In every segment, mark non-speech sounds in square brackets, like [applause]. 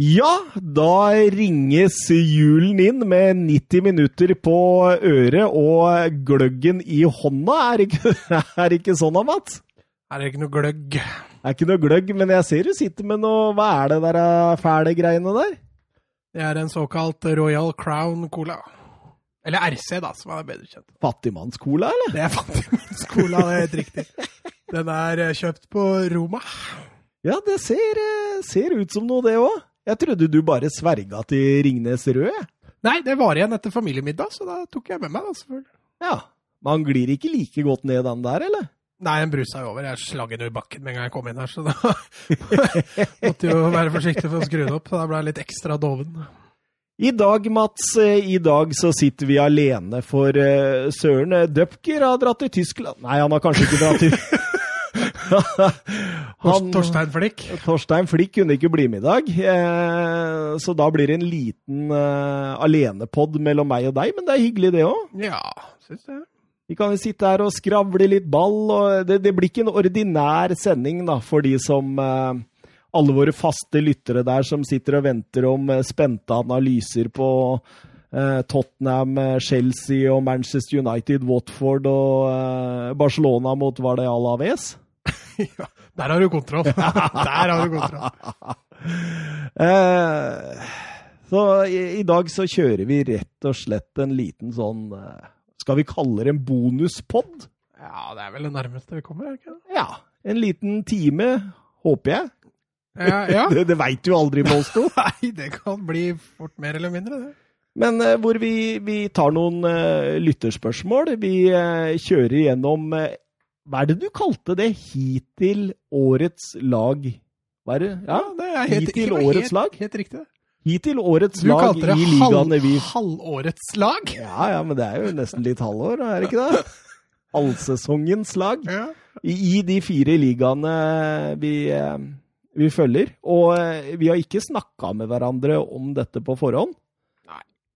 Ja, da ringes julen inn med 90 minutter på øret og gløggen i hånda. Er det ikke, [laughs] er det ikke sånn da, Mats? Er det ikke noe gløgg? Det er ikke noe gløgg, men jeg ser du sitter med noe Hva er det der eh, fæle greiene der? Det er en såkalt Royal Crown Cola. Eller RC, da, som er bedre kjent. Fattigmannscola, eller? Det er fattigmannscola, det er helt riktig. Den er eh, kjøpt på Roma. Ja, det ser, eh, ser ut som noe, det òg. Jeg trodde du bare sverga til Ringnes Rød. Nei, det var igjen etter familiemiddag, så da tok jeg med meg, da, selvfølgelig. Ja, Man glir ikke like godt ned den der, eller? Nei, den brusa jo over. Jeg slang den i bakken med en gang jeg kom inn her, så da [laughs] måtte jo være forsiktig for å skru den opp. Da ble jeg litt ekstra doven. I dag, Mats, eh, i dag så sitter vi alene, for eh, Søren Døpker har dratt til Tyskland Nei, han har kanskje ikke dratt til [laughs] [laughs] Han- Torstein Flikk. Torstein Flikk kunne ikke bli med i dag, eh, så da blir det en liten eh, alenepod mellom meg og deg, men det er hyggelig det òg. Ja, syns jeg. Vi kan jo sitte her og skravle litt ball, og det, det blir ikke en ordinær sending da, for de som eh, Alle våre faste lyttere der som sitter og venter om eh, spente analyser på eh, Tottenham, Chelsea og Manchester United, Watford og Barcelona mot var det Alaves. [laughs] Ja, der har du kontroll. [laughs] Der har du kontroll. [laughs] Eh, så i, i dag så kjører vi rett og slett en liten sånn eh, Skal vi kalle det en bonuspod? Ja, det er vel det nærmeste vi kommer, er det ikke det? Ja. En liten time, håper jeg. Ja, ja. Det, det veit du aldri med oss to. Nei, det kan bli fort mer eller mindre, det. Men eh, hvor vi, vi tar noen eh, lytterspørsmål. Vi eh, kjører gjennom eh, Hva er det du kalte det? Hittil årets lag? Hva er det? Ja, det er helt, hittil helt- årets lag? Helt riktig. det. Hittil årets Du lag kalte det i ligaene vi halvårets lag. Ja, ja, men det er jo nesten litt halvår, er det ikke det? [laughs] Allsesongens lag. Ja. I, I de fire ligaene vi, eh, vi følger. Og eh, vi har ikke snakka med hverandre om dette på forhånd.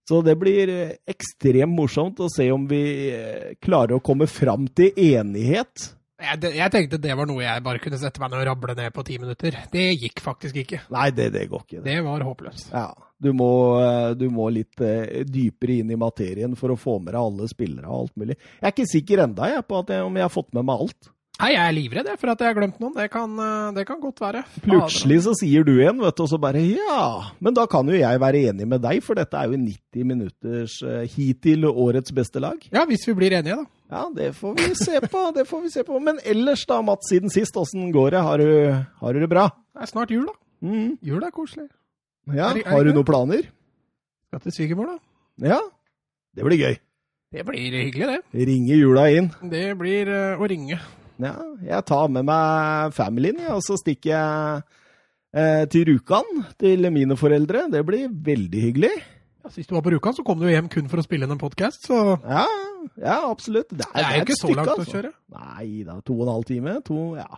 Så det blir eh, ekstremt morsomt å se om vi eh, klarer å komme fram til enighet. Jeg, jeg tenkte det var noe jeg bare kunne sette meg ned og rable ned på ti minutter. Det gikk faktisk ikke. Nei, det, det går ikke. Det. Det var håpløst. Ja, du må, eh, du må litt dypere inn i materien for å få med deg alle spillere og alt mulig. Jeg er ikke sikker enda jeg, på jeg, om jeg har fått med meg alt. Nei, jeg er livredd for at jeg har glemt noen. Det kan, eh, det kan godt være. Plutselig så sier du en, vet du, og så bare ja. Men da kan jo jeg være enig med deg, for dette er jo 90 minutters eh, hittil årets beste lag. Ja, hvis vi blir enige, da. Ja, det får vi se på. det får vi se på. Men ellers da, Mats, siden sist, åssen går det? Har du, har du det bra? Det er snart jul, da. Mm. Jul er koselig. Ja, Er er har du noen planer? Skal til svigermor, da. Ja, det blir gøy. Det blir hyggelig, det. Ringe jula inn. Det blir uh, å ringe. Ja, jeg tar med meg familien, og så stikker jeg eh, til Rjukan, til mine foreldre. Det blir veldig hyggelig. Ja, sist du var på Rjukan, så kom du hjem kun for å spille inn en podkast, så Ja, ja absolutt. Det er, det er jo et ikke så langt å altså. kjøre. Nei da, to og en halv time. To, ja.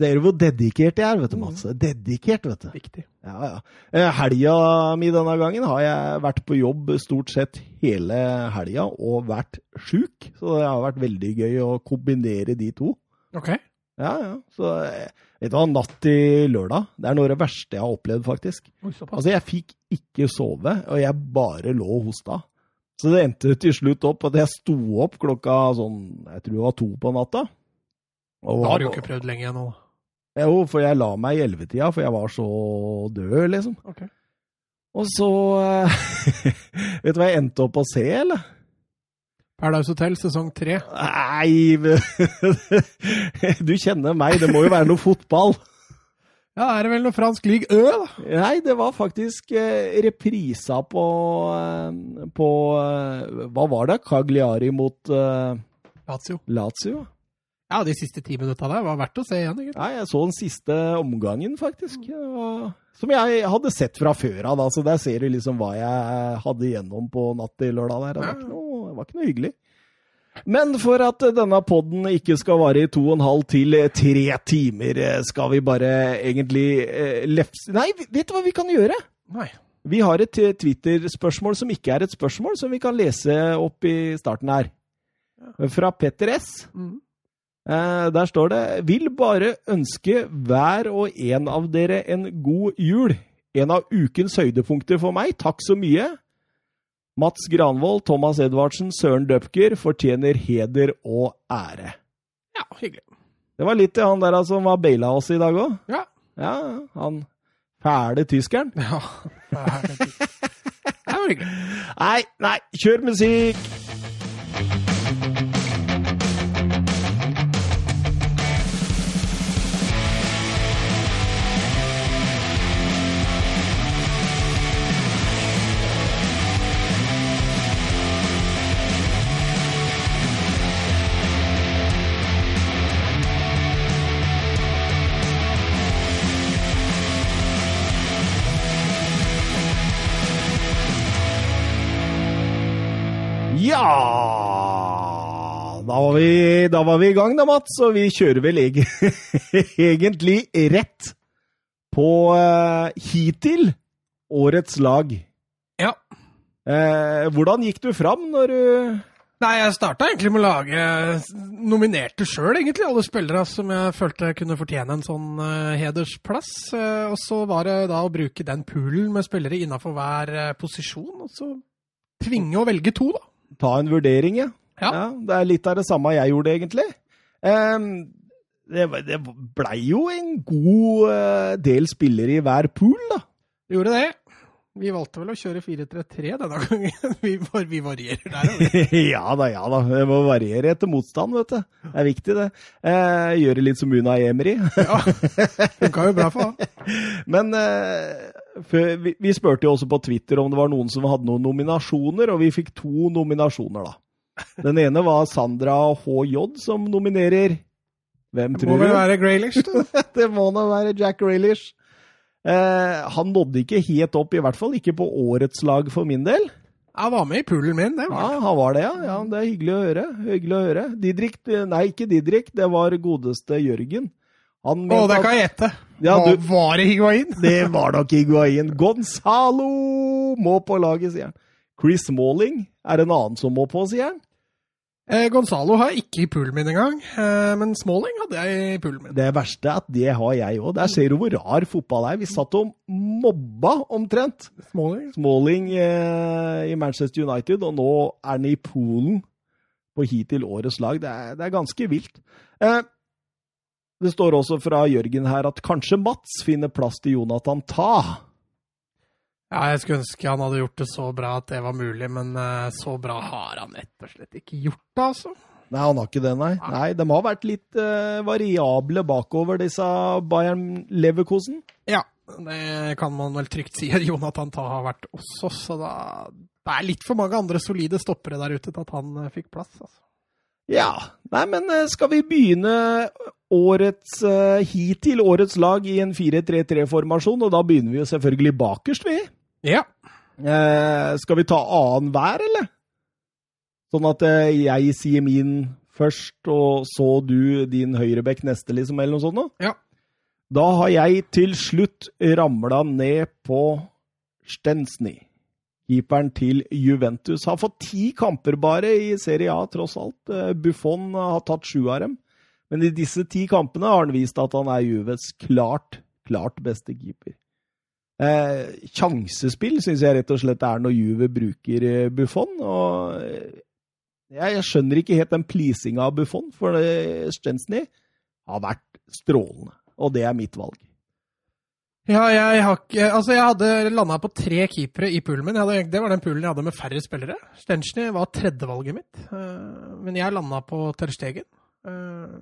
Ser du hvor dedikert jeg er, vet du, Mats? Dedikert, vet du. Viktig. Ja, ja. Eh, Helga mi denne gangen har jeg vært på jobb stort sett hele helga og vært sjuk. Så det har vært veldig gøy å kombinere de to. Ok. Ja, ja. Så eh, vet du hva, natt til lørdag, det er noe av det verste jeg har opplevd, faktisk. Oi. Altså, jeg fikk ikke sove, og jeg bare lå og hosta. Så det endte til slutt opp at jeg sto opp klokka sånn, jeg tror det var to på natta. Og, Da har du jo ikke prøvd lenge ennå. Jo, for jeg la meg i ellevetida, for jeg var så død, liksom. Ok. Og så eh, [laughs] Vet du hva jeg endte opp å se, eller? Paradise Hotel sesong tre. Nei [laughs] Du kjenner meg, det må jo være noe fotball. Ja, er det vel noe fransk league Ø, da? Nei, det var faktisk eh, reprisa på, eh, på Hva var det? Cagliari mot uh, Lazio. Lazio? Ja, de siste ti minutta der var verdt å se igjen. egentlig. Nei, jeg så den siste omgangen, faktisk. Som jeg hadde sett fra før av, så der ser du liksom hva jeg hadde igjennom på natt til lørdag. der. Det var ikke noe, det var ikke noe hyggelig. Men for at denne podden ikke skal vare i to og en halv til tre timer, skal vi bare egentlig eh, lefse Nei, vet du hva vi kan gjøre? Nei. Vi har et eh, Twitter-spørsmål som ikke er et spørsmål, som vi kan lese opp i starten her. Fra Petter S. Mm. Eh, der står det Vil bare ønske hver og en av dere en god jul. En av ukens høydepunkter for meg. Takk så mye. Mats Granvold, Thomas Edvardsen, Søren Døpker fortjener heder og ære. Ja, hyggelig. Det var litt til han der som var baila oss i dag òg. Ja. Ja, han fæle tyskeren. [laughs] ja. fæle tyskeren. [laughs] det var hyggelig. Nei, nei, kjør musikk! Vi, da var vi i gang da, Mats, og vi kjører vel eg [laughs] egentlig rett på uh, hittil årets lag. Ja. Eh, hvordan gikk du fram når du Nei, jeg starta egentlig med å lage Nominerte sjøl, egentlig, alle spillere som jeg følte kunne fortjene en sånn uh, hedersplass. Uh, og så var det da å bruke den poolen med spillere innafor hver uh, posisjon, og så tvinge å velge to, da. ta en vurdering, ja? Ja. Det er litt av det samme jeg gjorde, egentlig. Um, det, det blei jo en god eh, del spillere i hver pool, da. Gjorde det. Vi valgte vel å kjøre 4-3-3 denne gangen. [laughs] Vi, var- vi varierer der. altså. [laughs] ja da, ja da. Det må variere etter motstand, vet du. Det er viktig, det. Eh, gjøre litt som Una Emry. Ja, Funka jo bra for han. [laughs] Men eh, før, vi, vi spurte jo også på Twitter om det var noen som hadde noen nominasjoner, og vi fikk to nominasjoner, da. Den ene var Sandra HJ, som nominerer Hvem tror du? Det må vel være Graylish, da. [laughs] det må da være Jack Graylish. Eh, han nådde ikke helt opp, i hvert fall ikke på årets lag for min del. Han var med i poolen min, det Ja, var det. han var det, ja. ja. Det er hyggelig å høre. Hyggelig å høre. Didrik, Nei, ikke Didrik. Det var godeste Jørgen. Han Å, det kan jeg gjette. Ja, du- Var det Higuain? Det var nok Higuain. Gonzalo må på laget, sier han. Chris Smalling er en annen som må på, sier han. Eh, Gonzalo har jeg ikke i poolen min engang, eh, men Smalling hadde jeg i poolen min. Det verste er at det har jeg òg. Der ser du hvor rar fotball er. Vi satt og mobba omtrent Smalling? Smalling eh, i Manchester United, og nå er han i poolen på hittil årets lag. Det er, det er ganske vilt. Eh, det står også fra Jørgen her at kanskje Mats finner plass til Jonathan Ta. Ja, jeg skulle ønske han hadde gjort det så bra at det var mulig, men eh, så bra har han rett og slett ikke gjort det, altså. Nei, han har ikke det, nei. Nei, De har vært litt uh, variable bakover, disse Bayern Leverkosen. Ja, det kan man vel trygt si at Jonathan Ta har vært også, så da det er litt for mange andre solide stoppere der ute til at han uh, fikk plass. altså. Ja. Nei, men skal vi begynne årets uh, hittil årets lag i en 4-3-3-formasjon? Og da begynner vi jo selvfølgelig bakerst, vi. Ja. Eh, skal vi ta annen hver, eller? Sånn at eh, jeg sier min først, og så du din høyrebekk neste, liksom, eller noe sånt? da? Ja. Da har jeg til slutt ramla ned på Stensny. Keeperen til Juventus har fått ti kamper bare i Serie A, tross alt. Eh, Buffon har tatt sju av dem. Men i disse ti kampene har han vist at han er Juves klart, klart beste keeper. Eh, sjansespill syns jeg rett og slett er når Juve bruker eh, Buffon. Og eh, jeg, jeg skjønner ikke helt den pleasinga av Buffon, for eh, Stensny har vært strålende. Og det er mitt valg. Ja, jeg har Altså, jeg hadde landa på tre keepere i poolen min. Hadde, det var den poolen jeg hadde med færre spillere. Stenchny var tredjevalget mitt, men jeg landa på Ter Stegen. Eh,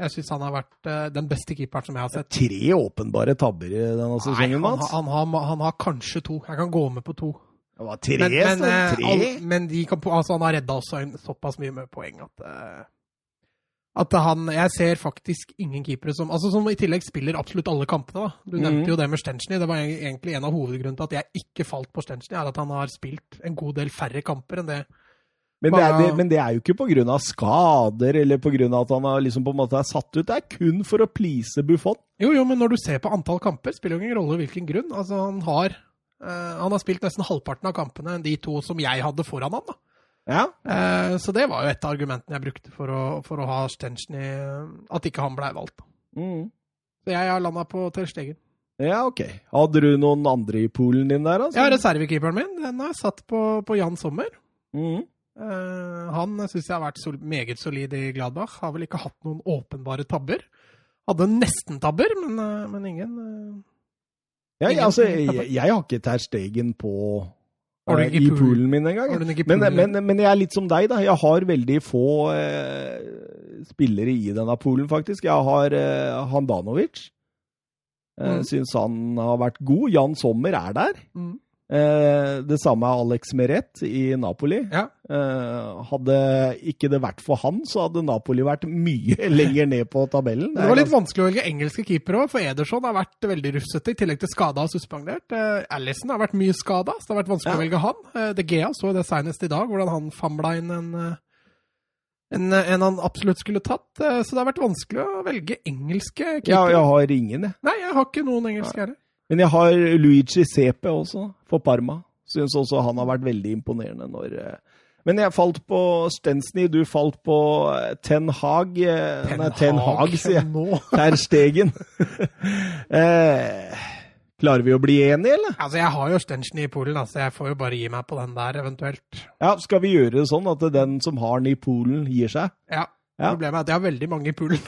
jeg syns han har vært eh, den beste keeperen som jeg har sett. Tre åpenbare tabber i denne sesongen, Mats. Han, han, har, han har kanskje to. Jeg kan gå med på to. Det var tre, Men, men, så eh, tre. all, men de kan, altså, han har redda også en, såpass mye med poeng at eh, at han, Jeg ser faktisk ingen keepere som altså som i tillegg spiller absolutt alle kampene. da. Du nevnte Mhm. jo det med Stenchny. Det var egentlig en av hovedgrunnene til at jeg ikke falt på Stenchny, er at han har spilt en god del færre kamper enn det. Men det, er, det, men det er jo ikke pga. skader eller pga. at han har liksom på en måte er satt ut. Det er kun for å please Buffon. Jo, jo, men når du ser på antall kamper, spiller jo ingen rolle hvilken grunn. Altså, han har, uh, han har spilt nesten halvparten av kampene enn de to som jeg hadde foran han. da. Ja. Uh, så det var jo et av argumentene jeg brukte for å, for å ha Stenchny At ikke han blei valgt. Mm. Så jeg har landa på Ter Stegen. Ja, ok. Hadde du noen andre i poolen din der, altså? Ja, reservekeeperen min den har jeg satt på, på Jan Sommer. Mhm. Eh, han syns jeg har vært sol meget solid i Gladbach. Har vel ikke hatt noen åpenbare tabber. Hadde nesten tabber, men, eh, men ingen eh, Ja, Ingen- altså, jeg, jeg har ikke Ter Stegen på i pool- poolen min engang. Men, men, men jeg er litt som deg, da. Jeg har veldig få eh, spillere i denne poolen, faktisk. Jeg har eh, Handanovic. Mm. Syns han har vært god. Jan Sommer er der. Mm. Eh, det samme er Alex Meret i Napoli. Ja. Eh, hadde ikke det vært for han, så hadde Napoli vært mye [laughs] lenger ned på tabellen. Det var litt vanskelig å velge engelske keepere òg, for Ederson har vært veldig rufsete, i tillegg til skada og suspendert. Uh, Allison har vært mye skada, så det har vært vanskelig Ja. å velge han. Uh, De Gea så det senest i dag, hvordan han famla inn en, enn en, en han absolutt skulle tatt. Eh, så det har vært vanskelig å velge engelske ja, jeg har ingen, jeg. Nei, jeg har ikke noen engelske heller. Men jeg har Luigi Sepe også, for Parma. Syns også han har vært veldig imponerende når eh, Men jeg falt på Stensny, du falt på eh, Ten Hag Ten Nei, Ten Hag, sier jeg. [laughs] Ter [laughs] Stegen. [laughs] eh, klarer vi å bli enige, eller? Altså, jeg har jo Stenchen i Polen, så så jeg får jo bare gi meg på den der, eventuelt. Ja, Skal vi gjøre det sånn at den som har den i Polen, gir seg? Ja. Ja. Problemet er at jeg har veldig mange i Polen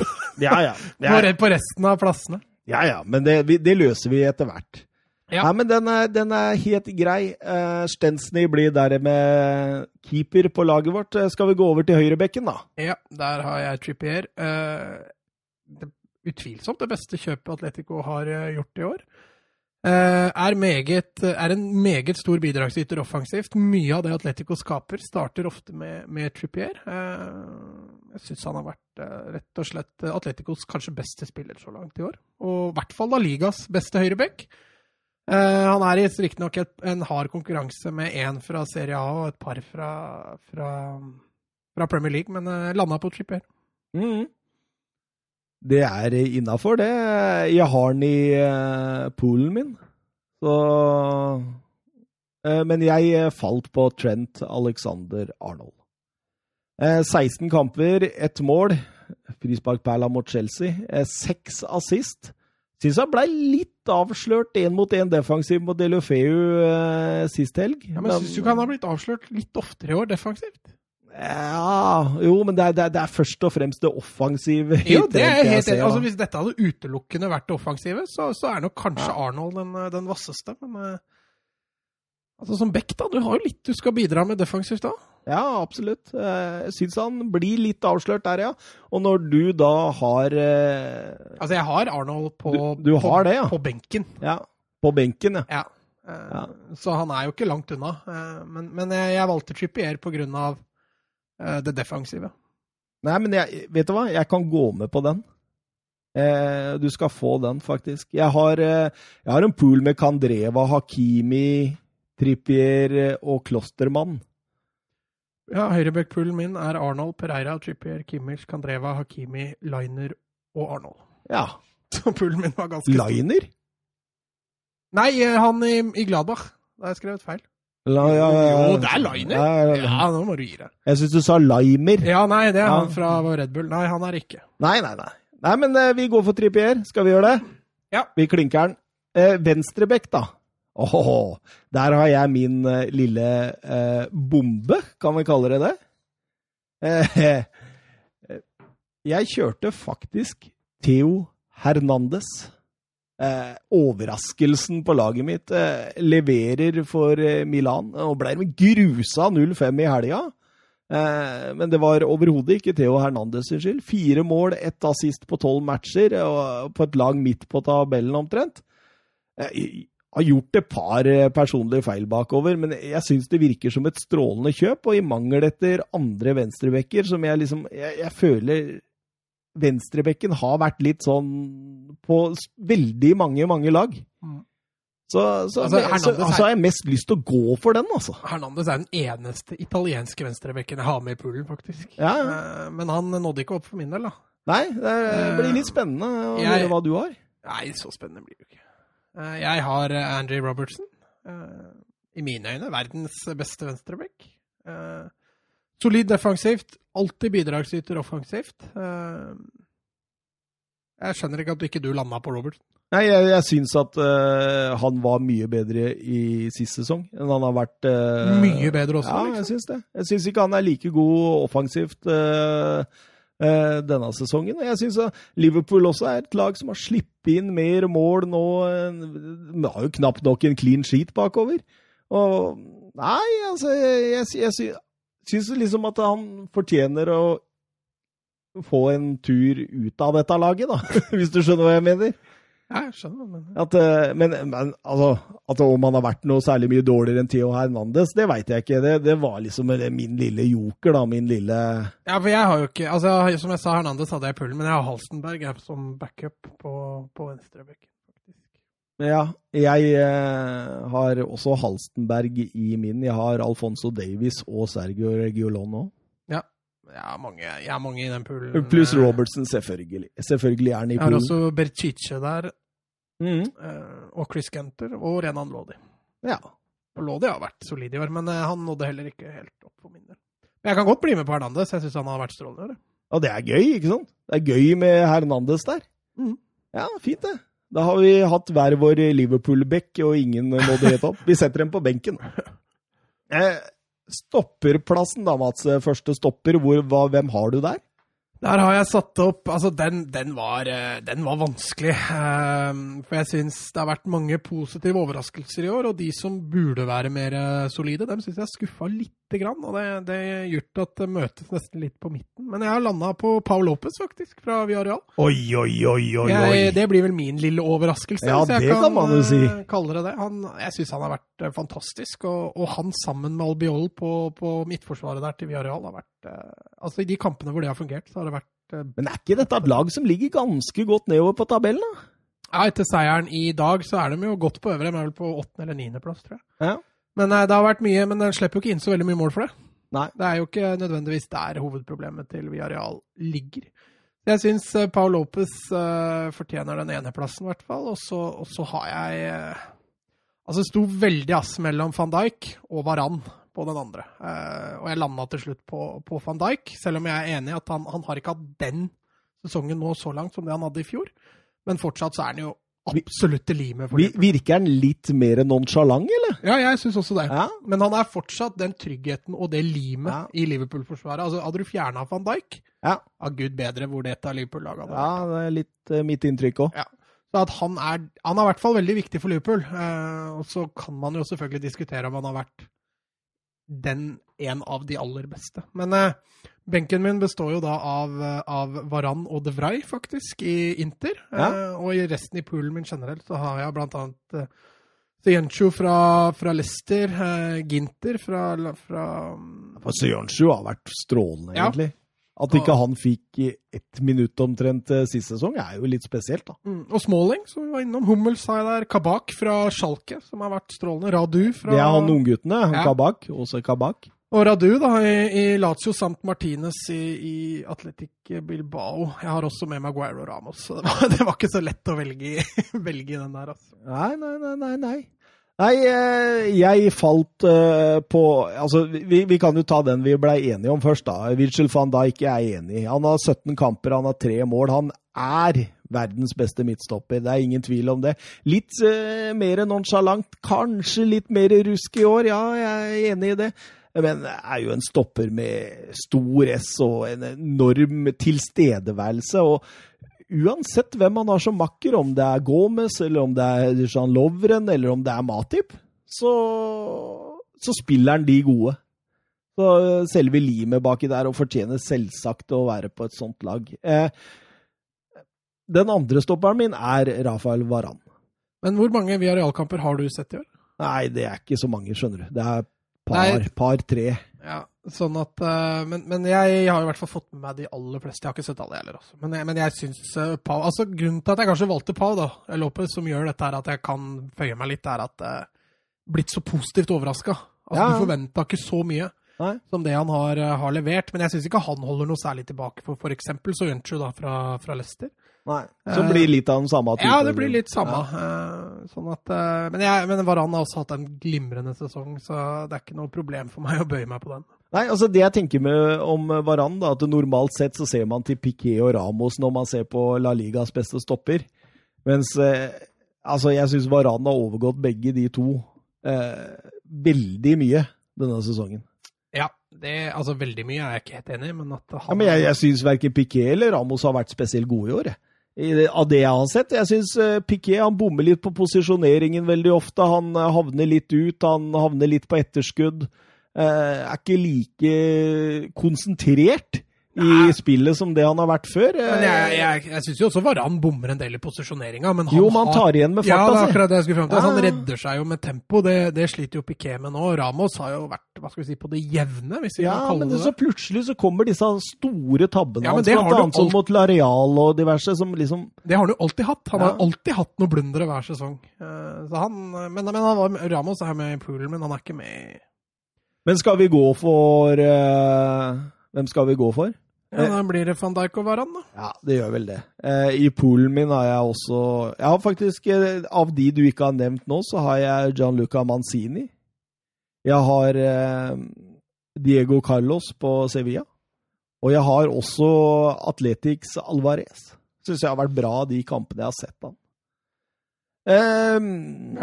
Ja, ja. Er... på resten av plassene. Ja, ja, men det, det løser vi etter hvert. Ja. Nei, men den er, den er helt grei. Uh, Stensny blir der med keeper på laget vårt. Eh, Skal vi gå over til høyrebekken, da? Ja, der har jeg Trippier. Uh, det, utvilsomt det beste kjøpet Atletico har gjort i år. Uh, er, meget, er en meget stor bidragsyter offensivt. Mye av det Atletico skaper, starter ofte med, med Trippier. Eh, jeg syns han har vært eh, rett og slett eh, Atleticos kanskje beste spiller så langt i år. Og i hvert fall da ligas beste høyreback. Eh, han er i riktignok en hard konkurranse med én fra Serie A og et par fra, fra, fra Premier League, men landa på tripper. Mm. Det er innafor, det. Jeg har den i poolen min. Så Men jeg falt på Trent Alexander Arnold. Eh, 16 kamper, ett mål. Frisparkperla mot Chelsea. Eh, Seks assist. Syns han blei litt avslørt én mot én defensiv mot Delofeu eh, sist helg. Ja, men Syns du ikke han har blitt avslørt litt oftere i år defensivt? Ja Jo, men det er, det er, det er først og fremst det offensive. Jo, [laughs] det er helt enig. Altså, Hvis dette hadde utelukkende vært det offensive, så, så er nok kanskje Arnold den, den vasseste. Men eh, altså, som back, da. Du har jo litt du skal bidra med defensivt da. Ja, absolutt. Eh, Jeg syns han blir litt avslørt der, ja. Og når du da har eh, Altså, jeg har Arnold på, Du- du har på, det, ja. på benken. Ja, på benken, ja. Ja. Eh, Ja. Så han er jo ikke langt unna. Men, men jeg, jeg valgte Trippier på grunn av eh, det defensive. Nei, men jeg, vet du hva? Jeg kan gå med på den. Du skal få den, faktisk. Jeg har, jeg har en pool med Kandreva, Hakimi, Trippier og Klostermann. Ja, høyrebackpoolen min er Arnold, Pereira, Trippier, Kimmich, Kandreva, Hakimi, Liner og Arnold. Ja. [laughs] Så poolen min var ganske stor. Liner? Nei, eh, han i, i Gladbach. Da har jeg skrevet feil. La, ja, ja, ja. Jo, det er Liner. Ja, nå må du gi deg. Jeg syns du sa Limer. Ja, nei, det er han fra Red Bull. Nei, han er ikke. Nei, nei, nei. Nei, men eh, vi går for Trippier. Skal vi gjøre det? Ja. Vi klinker den. Eh, Venstrebekk, da. Åh, der har jeg min uh, lille uh, bombe, kan vi kalle det det. Uh, [laughs] jeg kjørte faktisk Theo Hernandez. Overraskelsen på laget mitt leverer for Milan og ble grusa 0-5 i helga. Men det var overhodet ikke Theo Hernandez sin skyld. Fire mål, ett assist på tolv matcher, og på et lag midt på tabellen omtrent. Har gjort et par eh, personlige feil bakover, men jeg syns det virker som et strålende kjøp. Og i mangel etter andre venstrebekker, som jeg liksom Jeg, jeg føler venstrebekken har vært litt sånn på veldig mange, mange lag. Mm. Så, så, Altså, så, er- så har jeg mest lyst til å gå for den, altså. Hernandez er den eneste italienske venstrebekken jeg har med i poolen, faktisk. Ja, ja. Eh, Men han nådde ikke opp for min del, da. Nei, det blir litt spennende å Jeg- høre hva du har. Nei, så spennende blir det jo ikke. Eh, Jeg har Andrew Robertson. eh, I mine øyne verdens beste venstrebekk. Eh, Solid defensivt, alltid bidragsyter offensivt. Eh, Jeg skjønner ikke at du ikke du landa på Robertson. Nei, jeg, jeg syns at uh, han var mye bedre i sist sesong enn han har vært uh, Mye bedre også, Ja, liksom. jeg syns det. Jeg syns ikke han er like god offensivt uh, denne sesongen. Jeg syns Liverpool også er et lag som har sluppet inn mer mål nå. De har jo knapt nok en clean sheet bakover. Og Nei, altså, jeg, jeg, jeg syns liksom at han fortjener å få en tur ut av dette laget, da. [laughs] Hvis du skjønner hva jeg mener? Jeg skjønner. Men... At, men, men altså, at om han har vært noe særlig mye dårligere enn Theo Hernandez, det veit jeg ikke. Det, det, var liksom min lille joker, da. Min lille Ja, for jeg har jo ikke altså, Som jeg sa, Hernandez hadde jeg i pullen, men jeg har Halstenberg jeg, som backup på, på venstrebekken. Ja, jeg eh, har også Halstenberg i min. Jeg har Alfonso Davies og Sergio Regiolon òg. Ja. Jeg har mange, jeg har mange i den pullen. Pluss Robertson, selvfølgelig. Selvfølgelig er han i Jeg har også Berchiche der, Mm. eh, og Chris Genter, og Renan Lodi. Ja. Og Lodi har vært solid i år, men eh, han nådde heller ikke helt opp for min del. Men jeg kan godt bli med på Hernandez. Jeg syns han har vært strålende i år. Og det er gøy, ikke sant? Det er gøy med Hernandez der. Mm. Ja, fint det. Da har vi hatt hver vår Liverpool-bekk, og ingen nådde helt opp. Vi setter dem på benken. [laughs] Eh, stopperplassen da, Mats. Første stopper. Hvor, hva, hvem har du der? Der har jeg satt opp Altså, den, den, var, eh, den var vanskelig. Eh, For jeg syns det har vært mange positive overraskelser i år, og de som burde være mer eh, solide, dem syns jeg skuffa lite grann. Og det, det gjort at det møtes nesten litt på midten. Men jeg har landa på Paul Lopez, faktisk, fra Villarreal. Oi, oi, oi, oi, Jeg, det blir vel min lille overraskelse. Ja, hvis jeg det kan man jo si. eh, kalle det det. Han, jeg syns han har vært eh, fantastisk, og, og han sammen med Albiol på, på midtforsvaret der til Villarreal har vært eh, Altså, i de kampene hvor det har fungert, så har det vært eh, Men er ikke dette et lag som ligger ganske godt nedover på tabellen, da? Ja, etter seieren i dag så er de jo godt på øvre. De er vel på åttende eller niendeplass, tror jeg. Ja. Men det har vært mye, men de slipper jo ikke inn så veldig mye mål for det. Nei. Det er jo ikke nødvendigvis der hovedproblemet til Villarreal ligger. Jeg syns uh, Paul Lopez uh, fortjener den eneplassen, i hvert fall. Og så, har jeg eh, Altså, det sto veldig ass mellom van Dijk og Varan på den andre. Eh, og jeg landa til slutt på, på van Dijk, selv om jeg er enig i at han, han har ikke hatt den sesongen nå så langt som det han hadde i fjor. Men fortsatt så er han jo absolutt til limet Vi- Virker han litt mer nonchalant, eller? Ja, jeg syns også det. Ja. Men han er fortsatt den tryggheten og det limet Ja. i Liverpool-forsvaret. Altså, hadde du fjerna van Dijk, Ja. ja, gud bedre hvor det et av Liverpool-laget hadde Ja, det er litt uh, mitt inntrykk òg. Ja. Så han er Han er i hvert fall veldig viktig for Liverpool. Eh, og så kan man jo selvfølgelig diskutere om han har vært den en av de aller beste. Men eh, benken min består jo da av, eh, av Varan og De Vrij, faktisk, i Inter. Ja. Eh, og i resten i poolen min generelt så har jeg blant annet eh, Sienchu fra, fra Leicester, eh, Ginter fra, fra Sørensen har vært strålende, Ja. At ikke han fikk ett minutt omtrent eh, sist sesong, er jo litt spesielt, da. mm, Og Smalling, som vi var innom. Hummels har jeg der. Kabak fra Schalke, som har vært strålende. Radu fra Det er han ungguttene. Ja. Kabak. Også Kabak. Og Radu da, i, i Lazio samt Martinez i, i Atletic Bilbao. Jeg har også med Maguire og Ramos, så det var, [laughs] det var ikke så lett å velge, [laughs] velge den der. altså. Nei, nei, nei, nei. nei. Nei, eh, jeg falt eh, på Altså, vi, vi kan jo ta den vi blei enige om først, da. Virgil van Dijk er enig. Han har 17 kamper, han har tre mål. Han er verdens beste midtstopper, det er ingen tvil om det. Litt uh, mer nonchalant, kanskje litt mer rusk i år, ja, jeg er enig i det. Men er jo en stopper med stor S og en enorm tilstedeværelse. og uansett hvem han har som makker, om det er Gomez, eller om det er Jean Lovren, eller om det er Matip, så, så spiller han de gode. Så eh, selve limet baki der, og fortjener selvsagt å være på et sånt lag. Eh, den andre stopperen min er Rafael Varan. Men hvor mange viarealkamper har du sett i år? Nei, det er ikke så mange, skjønner du. Det er par, Nei. par-tre. Ja, sånn at, eh, Men, men jeg, har i hvert fall fått med meg de aller fleste. Jeg har ikke sett alle heller. Også. Men, jeg- men jeg syns uh, Pau altså Grunnen til at jeg kanskje valgte Pau, da, Lopez, som gjør dette her at jeg kan føye meg litt, er at jeg blitt så positivt overraska. Altså, Ja. Du forventa ikke så mye Nei. som det han har, eh, har levert. Men jeg syns ikke han holder noe særlig tilbake for f.eks. Soyuncu fra, fra Leicester. Nei. Som blir litt av den samme typen. Ja, det blir litt samme. Ja. sånn at, eh, men, jeg, men Varan har også hatt en glimrende sesong, så det er ikke noe problem for meg å bøye meg på den. Nei, altså Det jeg tenker med om Varan, da, at normalt sett så ser man til Piquet og Ramos når man ser på La Ligas beste stopper. Mens eh, altså, jeg syns Varan har overgått begge de to eh, veldig mye denne sesongen. Ja, det, altså veldig mye er jeg ikke helt enig i, men at han Ja, men jeg, jeg syns verken Piquet eller Ramos har vært spesielt gode i år. I det, av det jeg har sett. Jeg syns uh, Piquet han bommer litt på posisjoneringen veldig ofte. Han eh, havner litt ut, han havner litt på etterskudd. Eh, er ikke like konsentrert i spillet som det han har vært før. Eh, Men jeg, jeg, jeg syns jo også Varan bommer en del i posisjoneringa. Men han jo, man han tar igjen med Ja, det farta er si. akkurat det jeg skulle til. Ja, Han redder seg jo med tempo. Det, det sliter jo Piquet med nå. Ramos har jo vært hva skal vi si, på det jevne, hvis vi Ja, kan kalle men det så plutselig så kommer disse store tabbene Ja, hans, blant annet sånn alt- mot Lareal og diverse, som liksom Det har han jo alltid hatt. Han Ja. har alltid hatt noe blundere hver sesong. Eh, Så han, men, men han var, Ramos er med i poolen, men han er ikke med i Men skal vi gå for eh, Hvem skal vi gå for? ja, Da blir det van Dijk og Varan, da. Ja, det gjør vel det. Eh, I poolen min har jeg også Jeg har faktisk, eh, Av de du ikke har nevnt nå, så har jeg Gianluca Manzini. Jeg har Diego Carlos på Sevilla. Og jeg har også Atletics Alvarez. Syns jeg har vært bra de kampene jeg har sett han.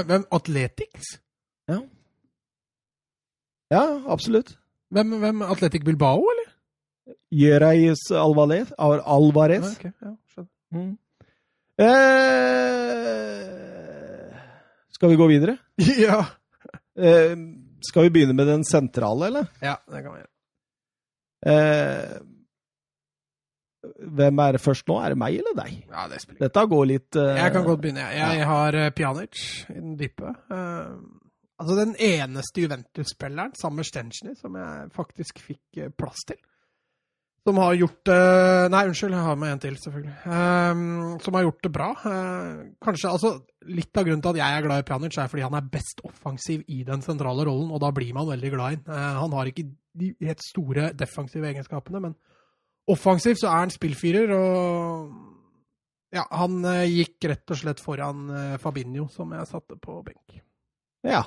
Hvem? Atletics? ja, absolutt. Hvem, hvem Atletic Bilbao, eller? Jereis Alvarez. Alvarez. Okay, ja, skjønner. Mm. Eh, skal vi gå videre? [laughs] ja. Eh, skal vi begynne med den sentrale, eller? ja, det kan vi gjøre. Eh, hvem er det først nå? Er det meg eller deg? Ja, det spiller Dette går litt eh, Jeg kan godt begynne. Jeg, jeg har uh, Pjanic i den dype. Eh, altså den eneste Juventus-spilleren, sammen med Stenchny, som jeg faktisk fikk eh, plass til. Som har gjort det Nei, unnskyld, jeg har med en til, selvfølgelig. Um, som har gjort det bra. Uh, kanskje, altså Litt av grunnen til at jeg er glad i Pjanic, er fordi han er best offensiv i den sentrale rollen, og da blir man veldig glad i ham. Uh, han har ikke de helt store defensive egenskapene, men offensivt så er han spillfyrer, og ja, han uh, gikk rett og slett foran eh, Fabinho, som jeg satte på benk. Ja.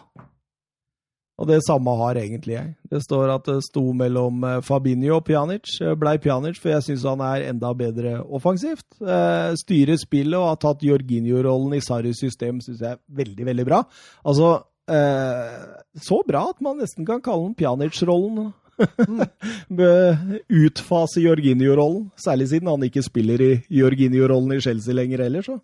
Og det samme har egentlig jeg. Det står at det sto mellom eh, Fabinho og Pjanic. Eh, Blei Pjanic, for jeg syns han er enda bedre offensivt. Eh, styrer spillet og har tatt Jorginho-rollen i Sarris system, syns jeg er veldig, veldig bra. Altså Så bra at man nesten kan kalle den Pjanic-rollen. [laughs] Utfase Jorginho-rollen, særlig siden han ikke spiller i Jorginho-rollen i Chelsea lenger heller, så.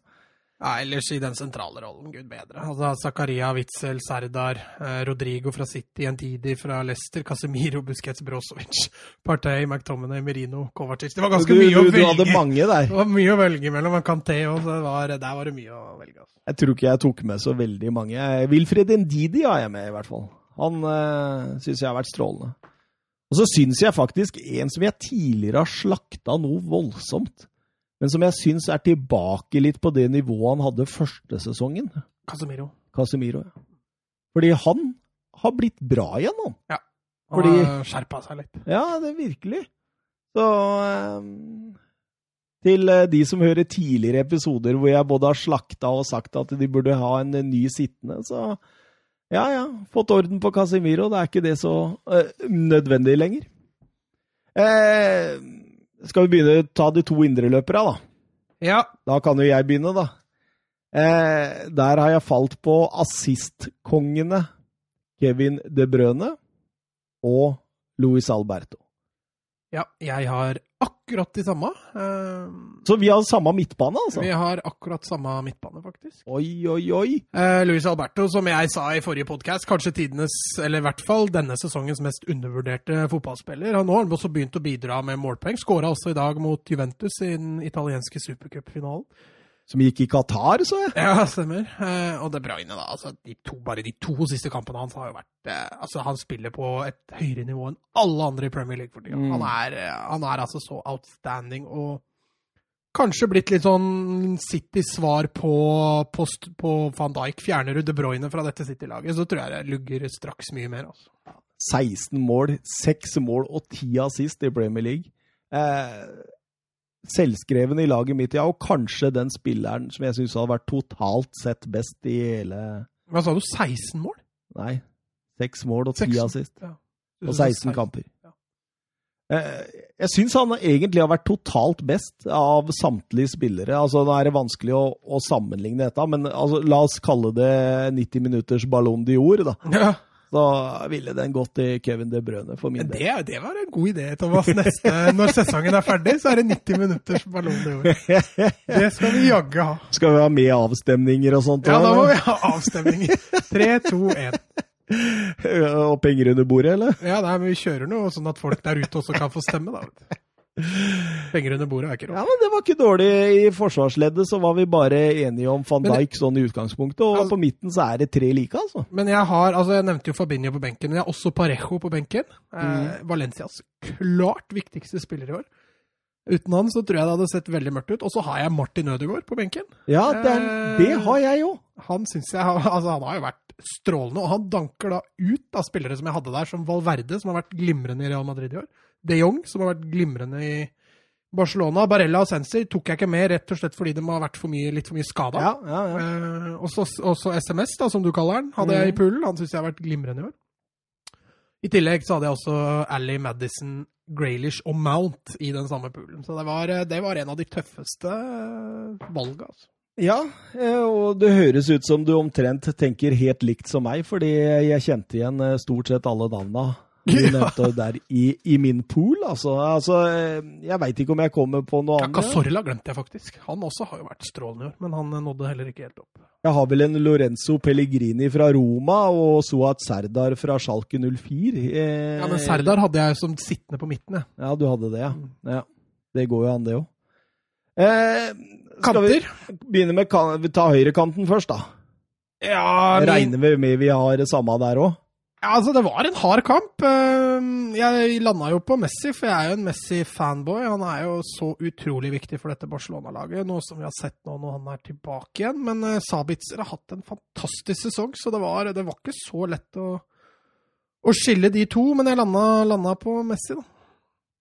Ja, ellers i den sentrale rollen, gud bedre. Altså Zakaria, Witzel, Serdar, eh, Rodrigo fra City, Entidi fra Leicester, Casemiro, Busquets, Brozovic, [laughs] Partey, McTominay, Merino, Kovacic. Det var ganske Du, mye du, å du hadde mange der. Det var mye å velge mellom, Kanté og var, der var det mye å velge. Altså. Jeg tror ikke jeg tok med så veldig mange. Wilfred Ndidi har jeg med, i hvert fall. Han øh, syns jeg har vært strålende. Og så syns jeg faktisk en som jeg tidligere har slakta noe voldsomt, men som jeg syns er tilbake litt på det nivået han hadde første sesongen. Casemiro. Casemiro. Ja. Fordi han har blitt bra igjen, han. Han Fordi- har skjerpa seg litt. Ja, det er virkelig. Så um, Til øh, de som hører tidligere episoder hvor jeg både har slakta og sagt at de burde ha en øh, ny sittende, så ja, ja. Fått orden på Casemiro. Det er ikke det så uh, nødvendig lenger. Eh, skal vi begynne å ta de to indreløperne, da? Ja, Da kan jo jeg begynne, da. Eh, der har jeg falt på assistkongene Kevin De Brøne og Luis Alberto. ja, jeg har akkurat de samme. Eh, Så vi har samme midtbane, altså? vi har akkurat samme midtbane, faktisk. Oi, oi, oi. Eh, Luis Alberto, som jeg sa i forrige podkast, kanskje tidenes, eller i hvert fall denne sesongens mest undervurderte fotballspiller. Han har også begynt å bidra med målpoeng. Skåra også i dag mot Juventus i den italienske supercupfinalen. Som gikk i Qatar, så jeg. Ja, stemmer. Eh, og De Bruyne, da. Altså, de to, bare de to siste kampene hans har jo vært eh, Altså, han spiller på et høyere nivå enn alle andre i Premier League for tida. Mm. Han, eh, han er altså så outstanding og kanskje blitt litt sånn Citys svar på, på, på van Dijk. Fjerner du De Bruyne fra dette City-laget, så tror jeg det lugger straks mye mer. altså. 16 mål, 6 mål og 10 assist i Premier League. Eh, selvskreven i laget mitt, ja, og kanskje den spilleren som jeg syns hadde vært totalt sett best i hele Hva sa du? 16 mål? Nei, 6 mål og 10 6, assist. Ja. Og 16 kamper. Ja. Eh, jeg syns han egentlig har vært totalt best av samtlige spillere. Altså, Nå er det vanskelig å, å sammenligne dette, men altså, la oss kalle det 90 minutters Ballon d'Or, da. Ja. Så ville den gått til Kevin De Brøne for min del. Det, det var en god idé, Thomas. Neste, når sesongen er ferdig, så er det 90 minutters Ballon d'Or. Det skal vi jaggu ha. Skal vi ha med avstemninger og sånt? Ja, da må vi ha avstemninger. Tre, to, én. [laughs] Og penger under bordet, eller? Ja, nei, men vi kjører noe sånn at folk der ute også kan få stemme, da. [laughs] Penger under bordet er ikke Ja, men Det var ikke dårlig. I forsvarsleddet så var vi bare enige om van Men Dijk sånn i utgangspunktet, og Altså- på midten så er det tre like, altså. Men jeg har, altså jeg nevnte jo Fabinho på benken, men jeg har også Parejo på benken. Eh, Valencias klart viktigste spiller i år. Uten han så tror jeg det hadde sett veldig mørkt ut. Og så har jeg Martin Ødegaard på benken. Ja, det, er, Eh, det har jeg jo. Han synes jeg, [laughs] altså han har jo vært strålende, og han danker da ut av spillere som jeg hadde der, som Valverde, som har vært glimrende i Real Madrid i år. De Jong, som har vært glimrende i Barcelona. Barella og Sensi tok jeg ikke med, rett og slett fordi de har vært for mye, litt for mye skada. Ja, ja, ja. Eh, også, også SMS, da, som du kaller den, hadde jeg i poolen. Han syns jeg har vært glimrende i år. I tillegg så hadde jeg også Ally Madison, Graylish og Mount i den samme poolen. Så det var, eh, det var en av de tøffeste eh, valga. Altså. Ja, eh, og det høres ut som du omtrent tenker helt likt som meg, fordi jeg kjente igjen stort sett alle navna du nevnte der i, i min pool. Altså, altså eh, jeg veit ikke om jeg kommer på noe Ja, annet. Casorla glemte jeg faktisk. Han også har jo vært strålende i år, men han eh, nådde heller ikke helt opp. Jeg har vel en Lorenzo Pellegrini fra Roma og Suat Serdar fra Schalke 04. Eh, Ja, Men Serdar hadde jeg som sittende på midten, jeg. Ja, du hadde det, ja. Mm. ja. Det går jo an, det òg. Eh, skal vi begynne med kan vi ta høyrekanten først, da? Ja, men... Regner vi med vi har samme der òg? Ja, altså, det var en hard kamp. Eh, Jeg landa jo på Messi, for jeg er jo en Messi-fanboy. Han er jo så utrolig viktig for dette Barcelona-laget, noe som vi har sett nå når han er tilbake igjen. Men eh, Sabitzer har hatt en fantastisk sesong, så det var, det var ikke så lett å, å skille de to. Men jeg landa, landa på Messi, da.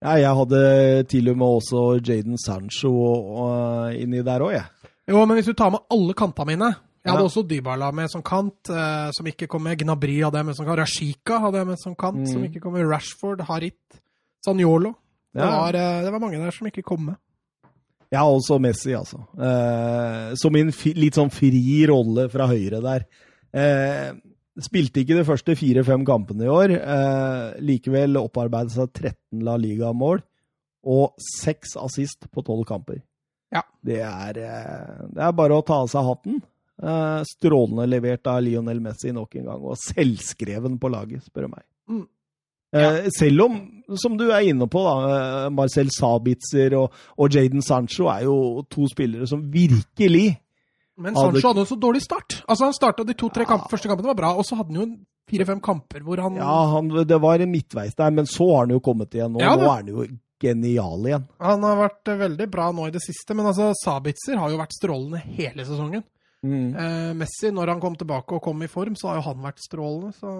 Ja, jeg hadde til og med også Jaden Sancho og, inni der òg, jeg. Jo, men hvis du tar med alle kantene mine Jeg hadde Ja. også Dybala med som kant, eh, som ikke kom med. Gnabry hadde jeg med som kant. Rashika hadde jeg med som kant, som Mm. ikke kom med. Rashford, Harit, Sanjolo. Det, Ja. var, eh, det var mange der som ikke kom med. Jeg har også Messi, altså. Eh, som i en litt sånn fri rolle fra høyre der. Eh, spilte ikke de første fire-fem kampene i år. Eh, likevel opparbeidet seg 13 La Liga-mål og seks assist på tolv kamper. Ja. Det er, eh, det er bare å ta av seg hatten. Eh, strålende levert av Lionel Messi nok en gang, og selvskreven på laget, spør du meg. Mm. Ja. selv om, som du er inne på, da, eh, Marcel Sabitzer og, og Jaden Sancho er jo to spillere som virkelig Men Sancho hadde en så dårlig start. Altså Han starta de to-tre kamp, første kampene var bra, og så hadde han jo fire-fem kamper hvor han Ja, han, det var en midtveis der, men så har han jo kommet igjen nå. Ja, nå er han jo genial igjen. Han har vært eh, veldig bra nå i det siste, men altså Sabitzer har jo vært strålende hele sesongen. Eh, Messi, når han kom tilbake og kom i form, så har jo han vært strålende, så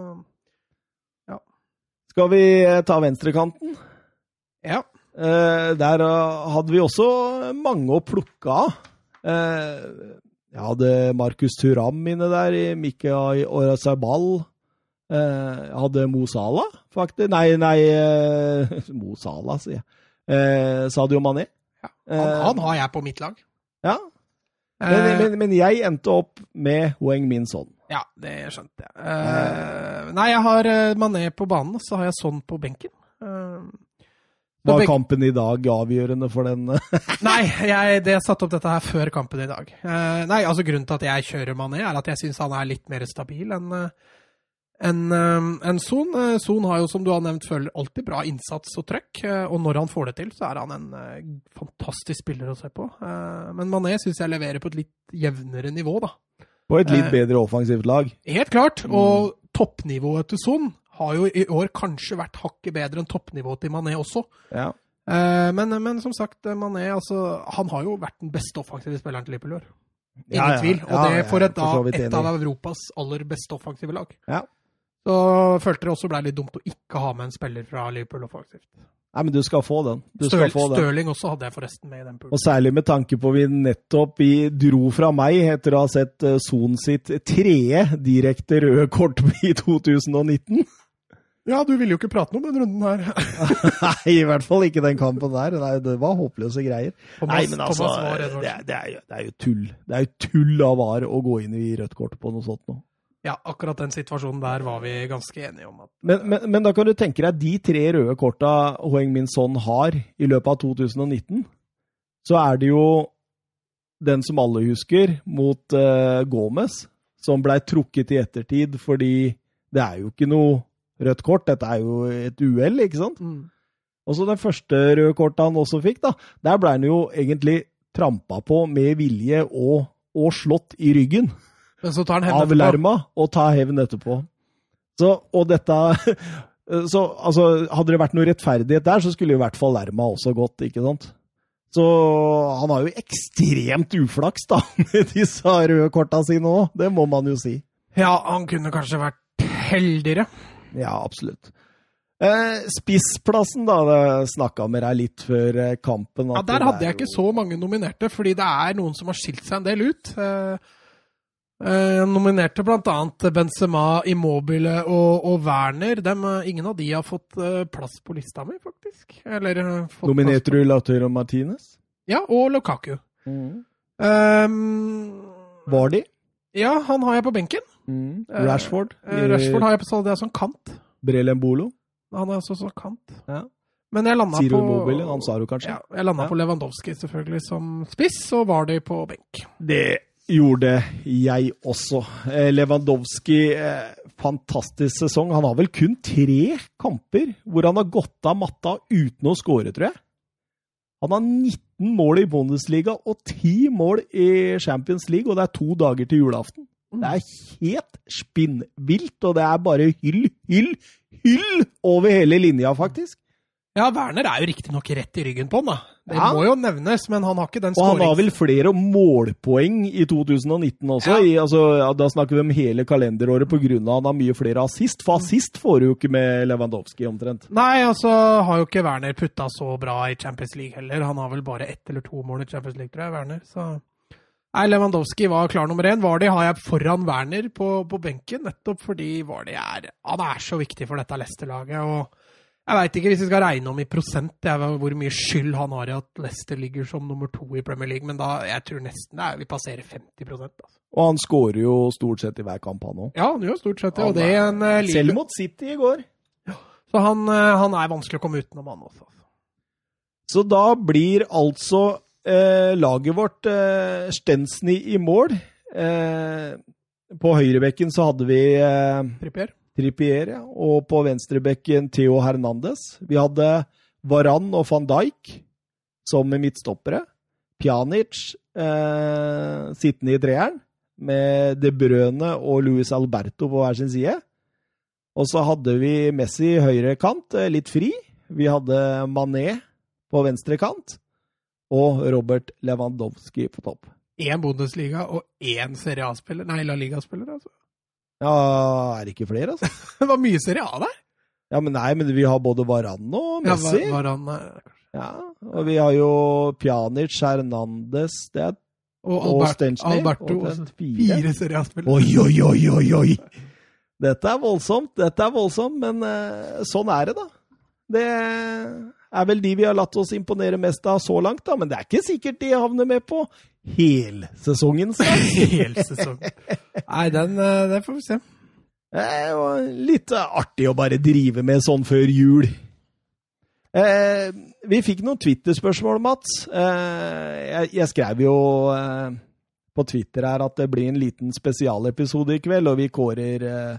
Skal vi eh, ta venstrekanten? ja. Eh, der eh, hadde vi også mange å plukke av. Eh, jeg hadde Markus Turam inne der, i Mikael Orazabal. Eh, jeg hadde Mo Salah, faktisk. Nei, nei [laughs] Mo Salah, sier jeg. Eh, Sadio Mané. ja. Han, han har jeg på mitt lag. Ja, men, Eh, men, men jeg endte opp med Hoeng Min Son. Ja, det skjønte jeg. Uh, nei, jeg har eh, Mané på banen, og så har jeg sånn på benken. Uh, Var benken. kampen i dag avgjørende for den? [laughs] Nei, jeg, det satte opp dette her før kampen i dag. Uh, nei, altså Grunnen til at jeg kjører Mané, er at jeg syns han er litt mer stabil enn uh, enn eh, Son. Eh, Son har jo, som du har nevnt, føler alltid bra innsats og trøkk. eh, og når han får det til, så er han en eh, fantastisk spiller å se på. Men Mané syns jeg leverer på et litt jevnere nivå, da. På et litt bedre offensivt lag. Helt klart. Og toppnivået til Son har jo i år kanskje vært hakket bedre enn toppnivået til Mané også. Ja. Men, men som sagt, Mané altså, han har jo vært den beste offensive spilleren til Liverpool i år. Ingen Ja, ja. tvil. Og det for et, da, et av Europas aller beste offensive lag. Ja. Så følte det også ble litt dumt å ikke ha med en spiller fra Liverpool offensivt. Nei, men du skal få den. Du Støl, få den. Stirling også hadde jeg forresten med i den Og særlig med tanke på vi nettopp vi dro fra meg etter å ha sett eh, Son sitt tredje direkte røde kort [laughs] i 2019. Ja, du ville jo ikke prate noe om den runden her. [laughs] Nei, i hvert fall ikke den kampen der. Nei, det var håpløse greier. Thomas, Nei, men altså, det, Edvardsen. det, er jo, det er jo tull. Det er jo tull av VAR å gå inn i rødt kort på noe sånt nå. Ja, akkurat den situasjonen der var vi ganske enige om. At, Men, men, men da kan du tenke deg de tre røde korta Hoeng Min Son har i løpet av 2019, så er det jo den som alle husker, mot uh, Gomez, som blei trukket i ettertid fordi det er jo ikke noe rødt kort, dette er jo et uhell, ikke sant? Og så den første røde kortet han også fikk, da, der ble han jo egentlig trampa på med vilje og, og slått i ryggen Av. Lerma og ta hevn etterpå. Så, og dette [laughs] så, altså, Hadde det vært noe rettferdighet der, så skulle i hvert fall Lerma også gått, ikke sant? Så han har jo ekstremt uflaks da, [laughs] med disse røde korta sine òg, det må man jo si. Ja, han kunne kanskje vært heldigere. Ja, absolutt. Eh, spissplassen, da. Det snakka med deg litt før eh, kampen. Ja, Der hadde jeg ikke så mange nominerte, fordi det er noen som har skilt seg en del ut. Eh, eh, Jeg nominerte bl.a. Benzema, Immobile og, og Werner. Dem, eh, ingen av de har fått eh, plass på lista mi, faktisk. Eller eh, fått Nominerte du Lautaro Martinez? Ja, og Lukaku. Um, Var de? ja, han har jeg på benken. Mm. Eh, Rashford? Eh, Rashford har jeg på så det er sånn kant. Brelembolo? Han er også sånn kant. Ja. Men jeg landa Ciro på Immobile? Han sa du kanskje? Ja, jeg landa Ja. på Lewandowski selvfølgelig som spiss, og var de på benk. Det gjorde jeg også. Eh, Lewandowski, eh, fantastisk sesong. Han har vel kun tre kamper hvor han har gått av matta uten å skåre, tror jeg. Han har 19 mål i Bundesliga og 10 mål i Champions League, og det er to dager til julaften. Det er helt spinnvilt, og det er bare hyll, hyll, hyll over hele linja, faktisk. Ja, Werner er jo riktignok rett i ryggen på han, da. Det Ja. må jo nevnes, men han har ikke den skåringen. Og han har vel flere målpoeng i 2019 også. Ja. I, altså, ja, da snakker vi om hele kalenderåret pga. han har mye flere assist. For assist får du jo ikke med Lewandowski, omtrent. Nei, altså har jo ikke Werner putta så bra i Champions League heller. Han har vel bare ett eller to mål i Champions League, tror jeg, Werner. Så Nei, Lewandowski var klar nummer én. Vardy har jeg foran Werner på, på benken, nettopp fordi Vardy er Han er så viktig for dette Leicester-laget. og jeg veit ikke, hvis vi skal regne om i prosent, det er hvor mye skyld han har i at Leicester ligger som nummer to i Premier League, men da jeg tror nesten er, vi passerer 50% altså. Og han skårer jo stort sett i hver kamp, han òg. Ja, han gjør stort sett det, det er en uh, Selv mot City i går. Så han, uh, han er vanskelig å komme utenom, han også. altså. Så da blir altså uh, laget vårt eh, Stensny i mål. På høyrebekken så hadde vi eh, Trippier. Trippier. Og på venstrebekken Theo Hernandez. Vi hadde Varan og van Dijk som midtstoppere. Pjanic eh, sittende i treeren, med De Brøne og Luis Alberto på hver sin side. Og så hadde vi Messi i høyre kant, eh, litt fri. Vi hadde Mané på venstre kant. Og Robert Lewandowski på topp. Én Bundesliga og én Serie A-spiller. Nei, La Liga-spiller, altså. Ja, er det ikke flere, altså? [laughs] Det var mye Serie A der. Ja, men nei, men vi har både Varan og Messi. Ja, var han, eh, Ja, og vi har jo Pjanic, Hernandez det er, og og Albert, Stenchny. Alberto. og. Fire Serie A-spillere. Oi, oi, oi, oi, oi! Dette er voldsomt, dette er voldsomt, men uh, sånn er det, da. Det er vel de vi har latt oss imponere mest av så langt, da. Men det er ikke sikkert de havner med på helsesongen. snart. [laughs] Helsesong. Nei, den, eh, det får vi se. Det var litt artig å bare drive med sånn før jul. Eh, vi fikk noen Twitter-spørsmål, Mats. Eh, jeg, jeg skrev jo eh, på Twitter her at det blir en liten spesialepisode i kveld, og vi kårer eh,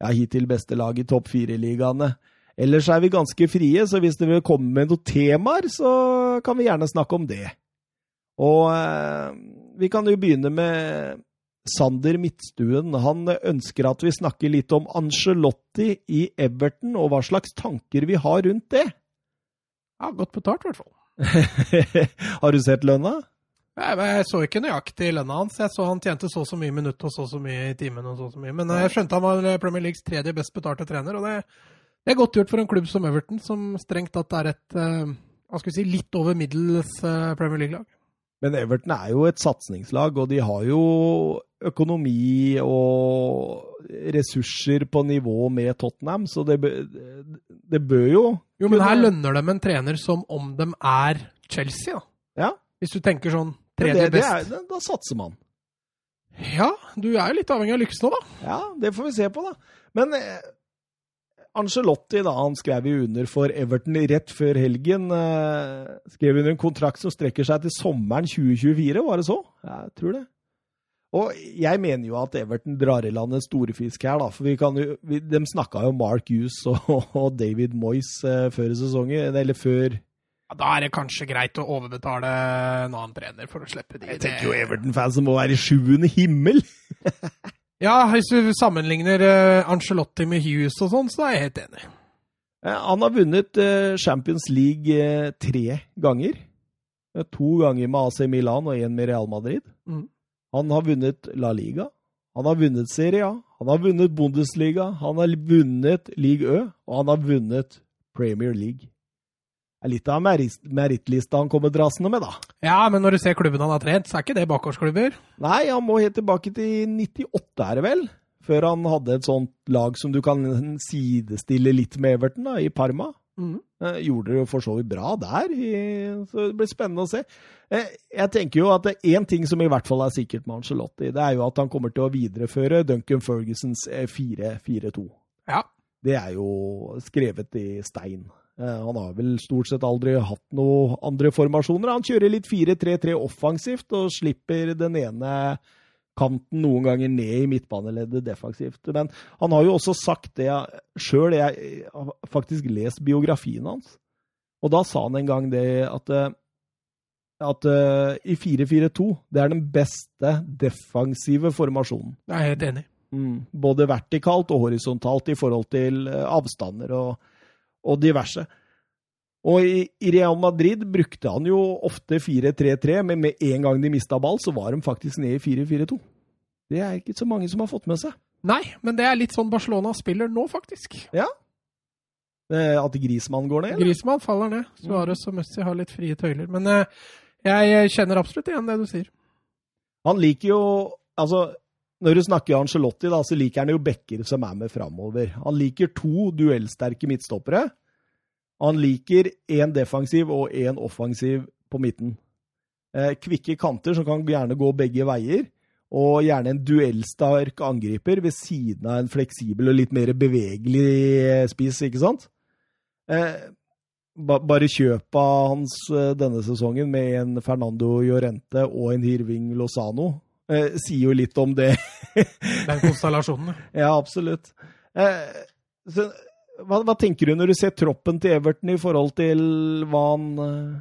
ja, hittil beste lag i topp fire-ligaene. Ellers er vi ganske frie, så hvis dere vil komme med noen temaer, så kan vi gjerne snakke om det. Og eh, vi kan jo begynne med Sander Midtstuen han ønsker at vi snakker litt om Angelotti i Everton, og hva slags tanker vi har rundt det. Ja, Godt betalt, i hvert fall. [laughs] har du sett lønna? Jeg, jeg så ikke nøyaktig lønna hans. Jeg så han tjente så og så mye minutt og så og så mye i timen. og så og så mye. Men eh, jeg skjønte han var Premier Leagues tredje best betalte trener, og det, det er godt gjort for en klubb som Everton, som strengt tatt er et eh, hva skal vi si, litt over middels eh, Premier League-lag. Men Everton er jo et satsingslag, og de har jo økonomi og ressurser på nivå med Tottenham, så det, det bør jo Jo, men her lønner de en trener som om de er Chelsea, da. Ja. Hvis du tenker sånn tredje det, det best. er, da- da satser man. Ja, du er jo litt avhengig av lykkes nå, da. Ja, det får vi se på, da. Men eh, Angelotti da, han skrev jo under for Everton rett før helgen. Eh, skrev under en kontrakt som strekker seg til sommeren 2024, var det så? Jeg tror det. Og jeg mener jo at Everton drar i land en storfisk her, da. For vi kan jo, vi, de snakka jo om Mark Hughes og, og David Moyes eh, før sesongen, eller før Ja, da er det kanskje greit å overbetale en annen trener for å slippe de. Jeg tenker jo Everton-fans som må være i sjuende himmel. [laughs] Ja, hvis du sammenligner uh, Angelotti med Hughes og sånn, så er jeg helt enig. Eh, Han har vunnet eh, Champions League eh, tre ganger. Eh, To ganger med AC Milan og én med Real Madrid. Mm. Han har vunnet La Liga. Han har vunnet Serie A. Han har vunnet Bundesliga. Han har vunnet Ligue Ø. Og han har vunnet Premier League. Er litt av merit- merittlista han kommer drasende med, da. Ja, men når du ser klubben han har trent, så er ikke det bakgårdsklubber. Nei, han må helt tilbake til 98, er det vel? Før han hadde et sånt lag som du kan sidestille litt med Everton, da, i Parma. Mm. Eh, Gjorde det jo for så vidt bra der, i- så det blir spennende å se. Eh, Jeg tenker jo at det er én ting som i hvert fall er sikkert med Angelotti, det er jo at han kommer til å videreføre Duncan Fergusons eh, 4-4-2. Ja. Det er jo skrevet i stein. Eh, Han har vel stort sett aldri hatt noen andre formasjoner. Han kjører litt 4-3-3 offensivt og slipper den ene kanten noen ganger ned i midtbaneleddet defensivt. Men han har jo også sagt det sjøl. Jeg har faktisk lest biografien hans. Og da sa han en gang det at, eh, at eh, i 4-4-2 det er den beste defensive formasjonen. Jeg er helt enig. Mm. Både vertikalt og horisontalt i forhold til avstander og, og diverse. Og i, Real Madrid brukte han jo ofte 4-3-3, men med en gang de mista ball, så var de faktisk nede i 4-4-2. Det er ikke så mange som har fått med seg. Nei, men det er litt sånn Barcelona spiller nå, faktisk. Ja. At Grismann går ned? eller? Griezmann faller ned. Suárez og Messi har litt frie tøyler. Men eh, jeg kjenner absolutt igjen det du sier. Han liker jo Altså, når du snakker Angelotti, da, så liker han jo backer som er med framover. Han liker to duellsterke midtstoppere. Han liker én defensiv og én offensiv på midten. Eh, kvikke kanter som kan gjerne gå begge veier. Og gjerne en duellsterk angriper ved siden av en fleksibel og litt mer bevegelig spiss, ikke sant? Eh, ba, bare kjøpet hans eh, denne sesongen med en Fernando Llorente og en Hirving Lozano eh, sier jo litt om det. [laughs] Den konstellasjonen. ja. absolutt. Eh, så, hva, hva tenker du når du ser troppen til Everton i forhold til hva han, eh,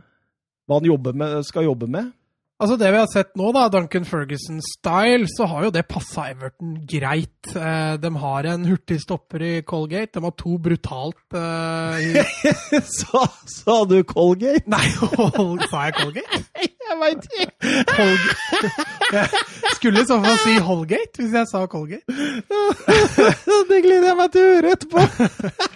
hva han jobber med, skal jobbe med? Altså Det vi har sett nå, da, Duncan Ferguson-style, så har jo det passa Everton greit. Eh, de har en hurtig stopper i Colgate. De har to brutalt eh, i [laughs] sa, sa du Colgate? Nei, [laughs] sa jeg Colgate? [laughs] Jeg veit ikke! Holgate. Jeg skulle i så fall si Holgate hvis jeg sa Colgate. det gleder jeg meg til å høre etterpå.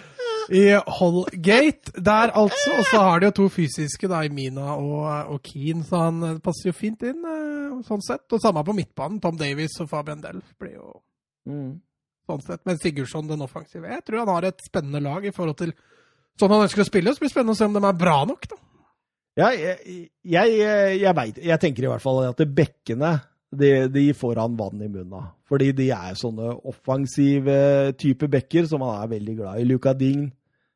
I Holgate der, altså. Og så har de jo to fysiske, da, i Mina og, og Keane, så han eh, passer jo fint inn eh, sånn sett. Og samme på midtbanen. Tom Davies og Fabian Delf blir jo sånn sett. Men Sigurdsson den offensive. Jeg tror han har et spennende lag i forhold til sånn han ønsker å spille. Så blir det spennende å se om de er bra nok, da. Ja, jeg, jeg, jeg veit Jeg tenker i hvert fall at bekkene de, de får han vann i munnen. Fordi de er sånne offensive type bekker som han er veldig glad i. Luka Ding, eh,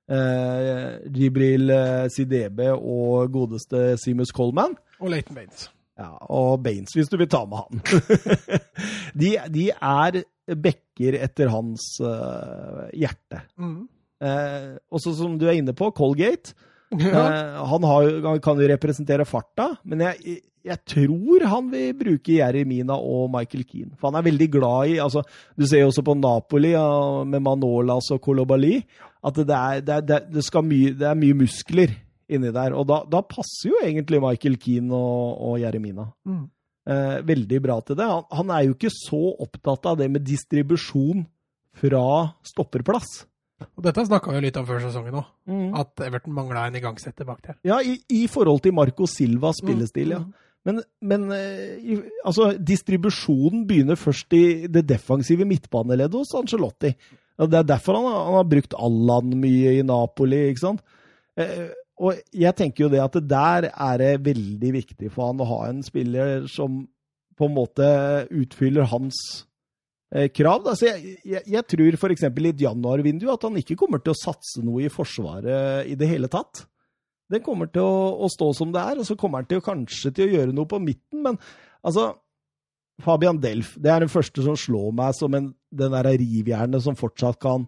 Jibril eh, Sidebe og godeste Simus Coleman. Og Leighton Baines. Ja, og Baines, hvis du vil ta med han. [laughs] de, de er bekker etter hans uh, hjerte. Mm. Eh, også som du er inne på, Colgate. Ja. Eh, han, har, han kan jo representere farta, men jeg, jeg tror han vil bruke Jeremina og Michael Keane. For han er veldig glad i altså, Du ser jo også på Napoli ja, med Manolas og Kolobali at det er, det, er, det, skal mye, det er mye muskler inni der. Og da, da passer jo egentlig Michael Keane og, og Jeremina. Mm. Eh, veldig bra til det. Han, han er jo ikke så opptatt av det med distribusjon fra stopperplass. Og dette snakka vi jo litt om før sesongen òg, Mm. at Everton mangla en igangsetter bak der. Ja, i, i forhold til Marco Silvas spillestil, ja. Mm. Men, men eh, altså, distribusjonen begynner først i det defensive midtbaneleddet hos Angelotti. Det er derfor han, han har brukt Allan mye i Napoli, ikke sant? Eh, og jeg tenker jo det at det der er det veldig viktig for han å ha en spiller som på en måte utfyller hans eh, krav. Da. Så jeg, jeg, jeg tror f.eks. i et januarvindu at han ikke kommer til å satse noe i Forsvaret i det hele tatt. Den kommer til å, å stå som det er, og så kommer han til å, kanskje til å gjøre noe på midten. Men altså Fabian Delf det er den første som slår meg som en, den der rivjernet som fortsatt kan,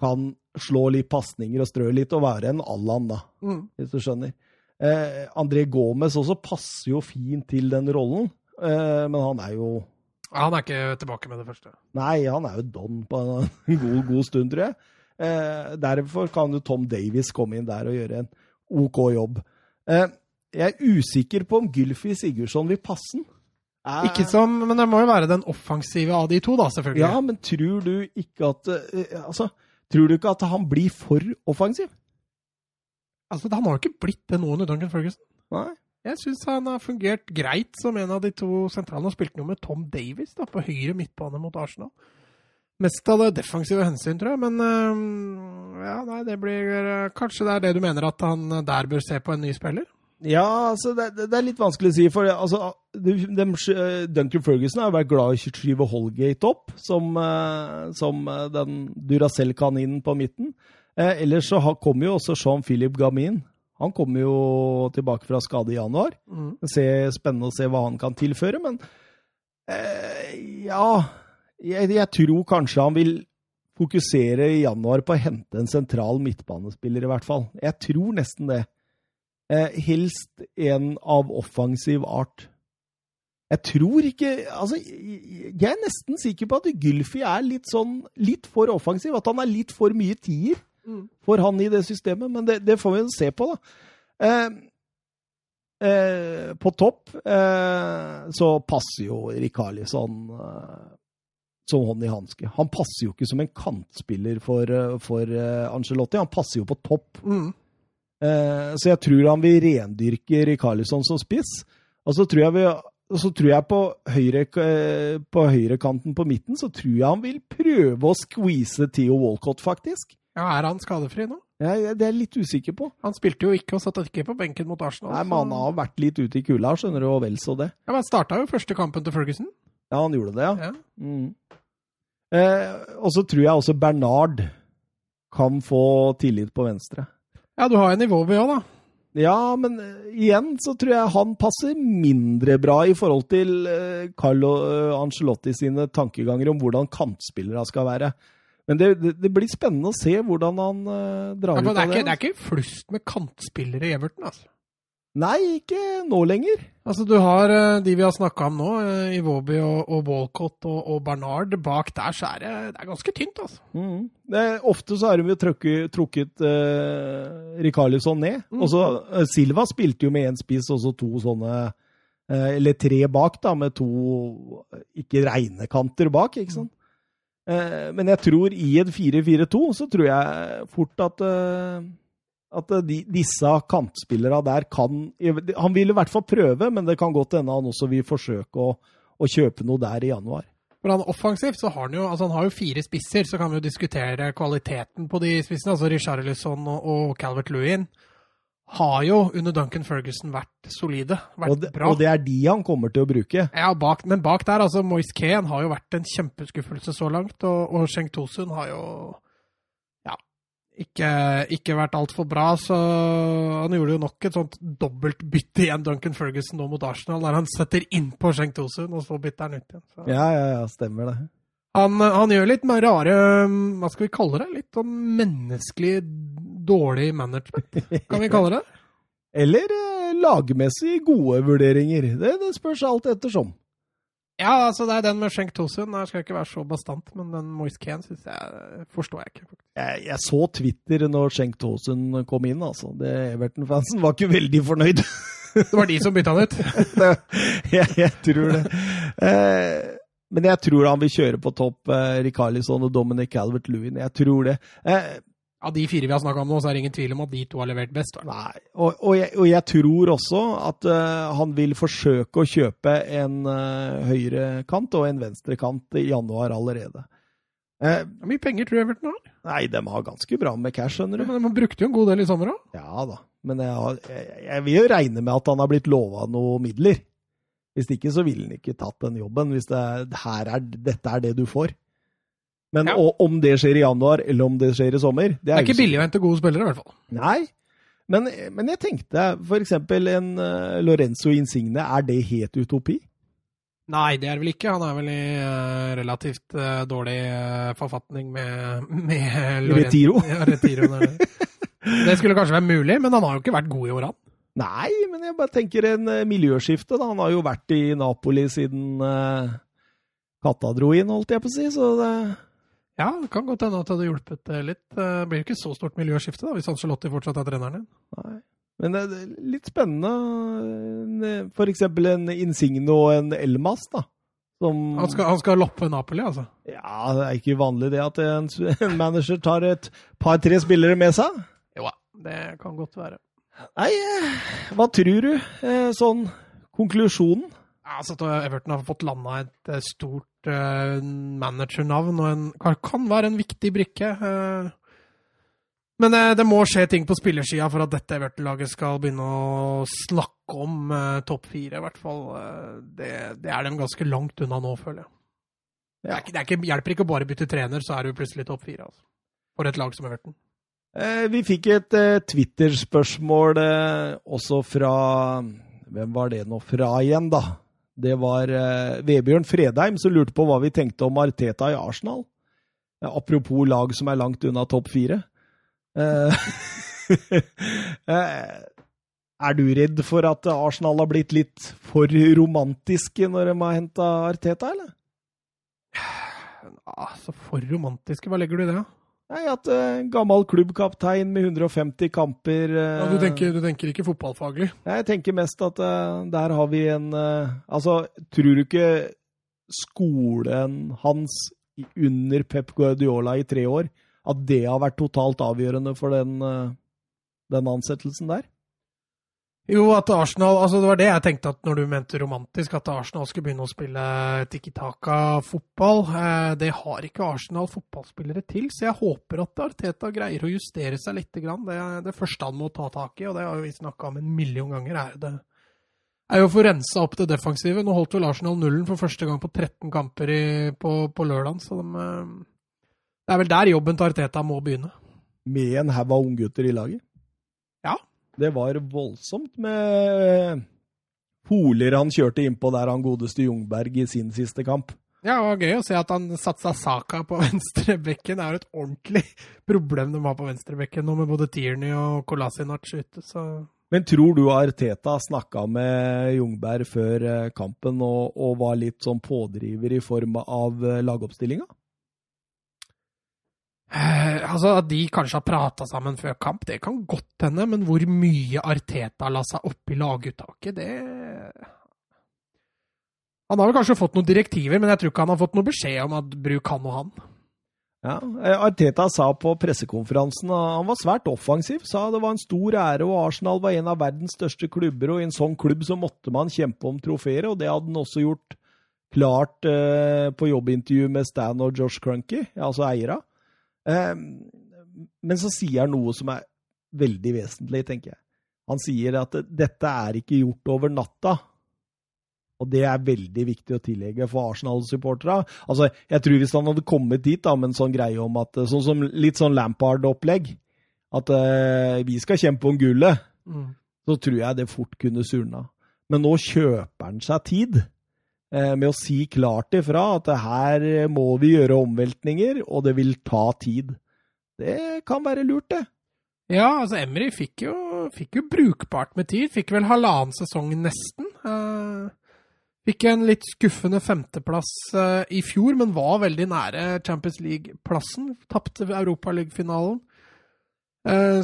kan slå litt pasninger og strø litt, og være en Allan, da, Mm. hvis du skjønner. Eh, André Gomez også passer jo fint til den rollen, eh, men han er jo Han er ikke tilbake med det første. Nei, han er jo don på en [laughs] god, god stund, tror jeg. Eh, derfor kan jo Tom Davies komme inn der og gjøre en OK jobb. Eh, jeg er usikker på om Gylfi Sigurdsson vil passe den. Eh, Ikke som, Men det må jo være den offensive av de to, da, selvfølgelig. Ja, men tror du ikke at eh, Altså, tror du ikke at han blir for offensiv? Altså, Han har jo ikke blitt det nå under Duncan Ferguson. Nei. Jeg syns han har fungert greit som en av de to sentrale. Han spilte noe med Tom Davies da, på høyre midtbane mot Arsenal. Mest av det defensive hensyn, tror jeg. Men øh, ja, nei, det blir øh, Kanskje det er det du mener at han der bør se på en ny spiller? Ja, altså, det, det er litt vanskelig å si. For altså, de, de, Duncan Ferguson har vært glad i å skyve Holgate opp, som, eh, som eh, den Duracell-kaninen på midten. Eh, ellers så kommer jo også Jean-Philip Gamin. Han kommer jo tilbake fra skade i januar. Mm. Se, spennende å se hva han kan tilføre, men eh, ja jeg, jeg tror kanskje han vil fokusere i januar på å hente en sentral midtbanespiller, i hvert fall. Jeg tror nesten det. Eh, helst en av offensiv art. Jeg tror ikke Altså, jeg er nesten sikker på at Gylfi er litt sånn litt for offensiv. At han er litt for mye tier Mm. for han i det systemet. Men det, det får vi se på, da. Eh, eh, på topp eh, så passer jo Rikarlisson eh, som hånd i hanske. Han passer jo ikke som en kantspiller for, eh, for Angelotti, han passer jo på topp. Mm. Eh, så jeg tror han vil rendyrke Rikarlisson som spiss. Og så tror jeg, vi, så tror jeg på, høyre, eh, på høyrekanten på midten så tror jeg han vil prøve å squeeze Theo Walcott, faktisk. Ja, Er han skadefri nå? Ja, det er jeg litt usikker på. Han spilte jo ikke og satt ikke på benken mot Arsenal. Nei, men han har vært litt ute i kulda, skjønner du, og vel så det. Ja, men Han starta jo første kampen til Ferguson. Ja, han gjorde det, ja. Ja. Mm. Eh, og så tror jeg også Bernard kan få tillit på venstre. Ja, du har en nivå ved òg, da. Ja, men eh, igjen så tror jeg han passer mindre bra i forhold til eh, Carlo Angelotti Ancelotti sine tankeganger om hvordan kantspillere skal være. Men det, det, blir spennende å se hvordan han eh, drar Ja, ut det, av er det. ikke, det er ikke flust med kantspillere i Everton, altså. Nei, ikke nå lenger. Altså, Du har eh, de vi har snakka om nå, Ivoby Iwobi og, og Walcott og, og Bernard. Bak der så er det, det er ganske tynt, altså. Mm. Det, ofte så har de trukket, trukket uh, Rikarlisson ned. Mm. Og så eh, Silva spilte jo med én spiss og så to sånne eh, Eller tre bak, da, med to ikke reine kanter bak, ikke sant. Eh, men jeg tror i en 4-4-2 så tror jeg fort at eh, at de, disse kantspillerne der kan Han vil i hvert fall prøve, men det kan godt hende han også vil forsøke å, å kjøpe noe der i januar. For han Offensivt så har han jo altså han har jo fire spisser, så kan vi jo diskutere kvaliteten på de spissene. altså Richarlison og, og Calvert Lewin har jo under Duncan Ferguson vært solide. Vært Og det, bra. og det er de han kommer til å bruke. Ja, bak, men bak der, altså Moise Kane har jo vært en kjempeskuffelse så langt. Og, og Sheng Tosun har jo ikke, ikke vært altfor bra. Så han gjorde jo nok et sånt dobbeltbytte igjen, Duncan Ferguson, nå mot Arsenal, der han setter innpå Schenk Tosun, og så bytter han ut igjen. Så. Ja, ja, ja, stemmer det. Han, han gjør litt mer rare Hva skal vi kalle det? Litt sånn menneskelig dårlig management, kan vi kalle det? [laughs] Eller eh, lagmessig gode vurderinger. Det, det spørs alt ettersom. Ja, altså det er den med Schenk Tosun. Jeg skal ikke være så bastant, men den Moise syns jeg forstår jeg ikke. Jeg, jeg så Twitter når Schenk Tosun kom inn, altså. Det Everton-fansen var ikke veldig fornøyd. Det var de som bytta han ut. [laughs] jeg, jeg tror det. Eh, men jeg tror han vil kjøre på topp eh, Rikarlisson og Dominic Calvert-Lewin. Jeg tror det. Eh, Av de fire vi har snakka om nå, så er det ingen tvil om at de to har levert best. vel? Nei, og, og, jeg, og jeg tror også at uh, han vil forsøke å kjøpe en uh, høyrekant og en venstrekant i januar allerede. Hvor uh, mye penger tror du Everton har? nei, de har ganske bra med cash, skjønner du. Men De brukte jo en god del i sommer òg. Ja da, men jeg, jeg, jeg vil jo regne med at han har blitt lova noe midler. Hvis ikke så ville han ikke tatt den jobben, hvis det, her er, dette er det du får. Men Ja. om det skjer i januar, eller om det skjer i sommer Det er ikke usikkert. billig å hente gode spillere, i hvert fall. Nei, men, men jeg tenkte eksempel en uh, Lorenzo Insigne, er det helt utopi? Nei, det er det vel ikke. Han er vel i uh, relativt uh, dårlig forfatning med, [laughs] med Loren- Retiro. [laughs] Ja, Retiro det, er det. det skulle kanskje være mulig, men han har jo ikke vært god i år, han. Nei, men jeg bare tenker en miljøskifte. da. Han har jo vært i Napoli siden katta dro inn, holdt jeg på å si. Så det, Ja, det kan godt hende at det hadde hjulpet eh, litt. Det blir jo ikke så stort miljøskifte da, hvis Ancelotti fortsatt er treneren din. nei. Men det er litt spennende. F.eks. For eksempel en Insigne og en Elmas, da. Som Han skal, han skal loppe Napoli, altså. Ja, det er ikke vanlig det at en, en manager tar et par-tre spillere med seg. Jo da, det kan godt være. Nei, eh, hva tror du? Eh, Sånn konklusjonen? Ja, altså at Everton har fått landa et eh, stort uh, managernavn og en, kan, være en viktig brikke. Uh, men uh, det må skje ting på spillersida for at dette Everton-laget skal begynne å snakke om topp fire, i hvert fall. Det, det er dem ganske langt unna nå, føler jeg. Det, er ikke, det er ikke, hjelper ikke å bare bytte trener, så er du plutselig topp fire. Altså. For et lag som Everton. Vi fikk et Twitter-spørsmål også fra Hvem var det nå fra igjen, da? Det var eh, Vebjørn Fredheim som lurte på hva vi tenkte om Arteta i Arsenal. Ja, apropos lag som er langt unna topp fire. Eh, [laughs] eh, er du redd for at Arsenal har blitt litt for romantiske når de har henta Arteta, eller? Altså, for romantiske, hva legger du i det? Nei, at uh, gammel klubbkaptein med 150 kamper uh, Ja, du, tenker, du tenker ikke fotballfaglig? Nei, Jeg tenker mest at uh, der har vi en eh, Altså, tror du ikke skolen hans under Pep Guardiola i tre år, at det har vært totalt avgjørende for den, eh, den ansettelsen der? Jo, at Arsenal altså Det var det jeg tenkte at når du mente romantisk, at Arsenal skulle begynne å spille Tiki Taka-fotball. Eh, det har ikke Arsenal fotballspillere til, så jeg håper at Arteta greier å justere seg litt. Det er det første han må ta tak i, og det har vi snakka om en million ganger. er det er jo å få rensa opp det defensive. Nå holdt vel Arsenal nullen for første gang på 13 kamper i, på, på lørdag, så de, eh, det er vel der jobben til Arteta må begynne. Med en haug av unggutter i laget? Det var voldsomt med poler han kjørte innpå der han godeste Jungberg i sin siste kamp. Ja, det var gøy å se at han satsa Saka på [laughs] venstrebekken. Det er jo et ordentlig problem de har på venstrebekken nå, med både Tierney og Kolasinac ute, så Men tror du Arteta snakka med Jungberg før eh, kampen og, og var litt sånn pådriver i form av eh, lagoppstillinga? Eh, Altså, at de kanskje har prata sammen før kamp, det kan godt hende, men hvor mye Arteta la seg opp i laguttaket, det Han har vel kanskje fått noen direktiver, men jeg tror ikke han har fått noe beskjed om at bruk han og han. Ja, eh, Arteta sa på pressekonferansen at han var svært offensiv. Sa det var en stor ære, og Arsenal var en av verdens største klubber. Og i en sånn klubb så måtte man kjempe om trofeer, og det hadde han også gjort klart eh, på jobbintervju med Stan og Josh Crunky, altså eiera. Eh, men så sier han noe som er veldig vesentlig, tenker jeg. Han sier at dette er ikke gjort over natta. Og det er veldig viktig å tillegge for Arsenal-supporterne. Altså, jeg tror hvis han hadde kommet dit da, med en sånn greie om at sånn som Litt sånn Lampard-opplegg. At uh, vi skal kjempe om gullet. Mm. Så tror jeg det fort kunne surna. Men nå kjøper han seg tid med å si klart ifra at her må vi gjøre omveltninger, og det vil ta tid. Det kan være lurt, det. Ja, altså Emry fikk jo, fikk jo brukbart med tid. Fikk vel halvannen sesong nesten. Eh, fikk en litt skuffende femteplass eh, i fjor, men var veldig nære Champions League-plassen. Tapte Europaliga-finalen.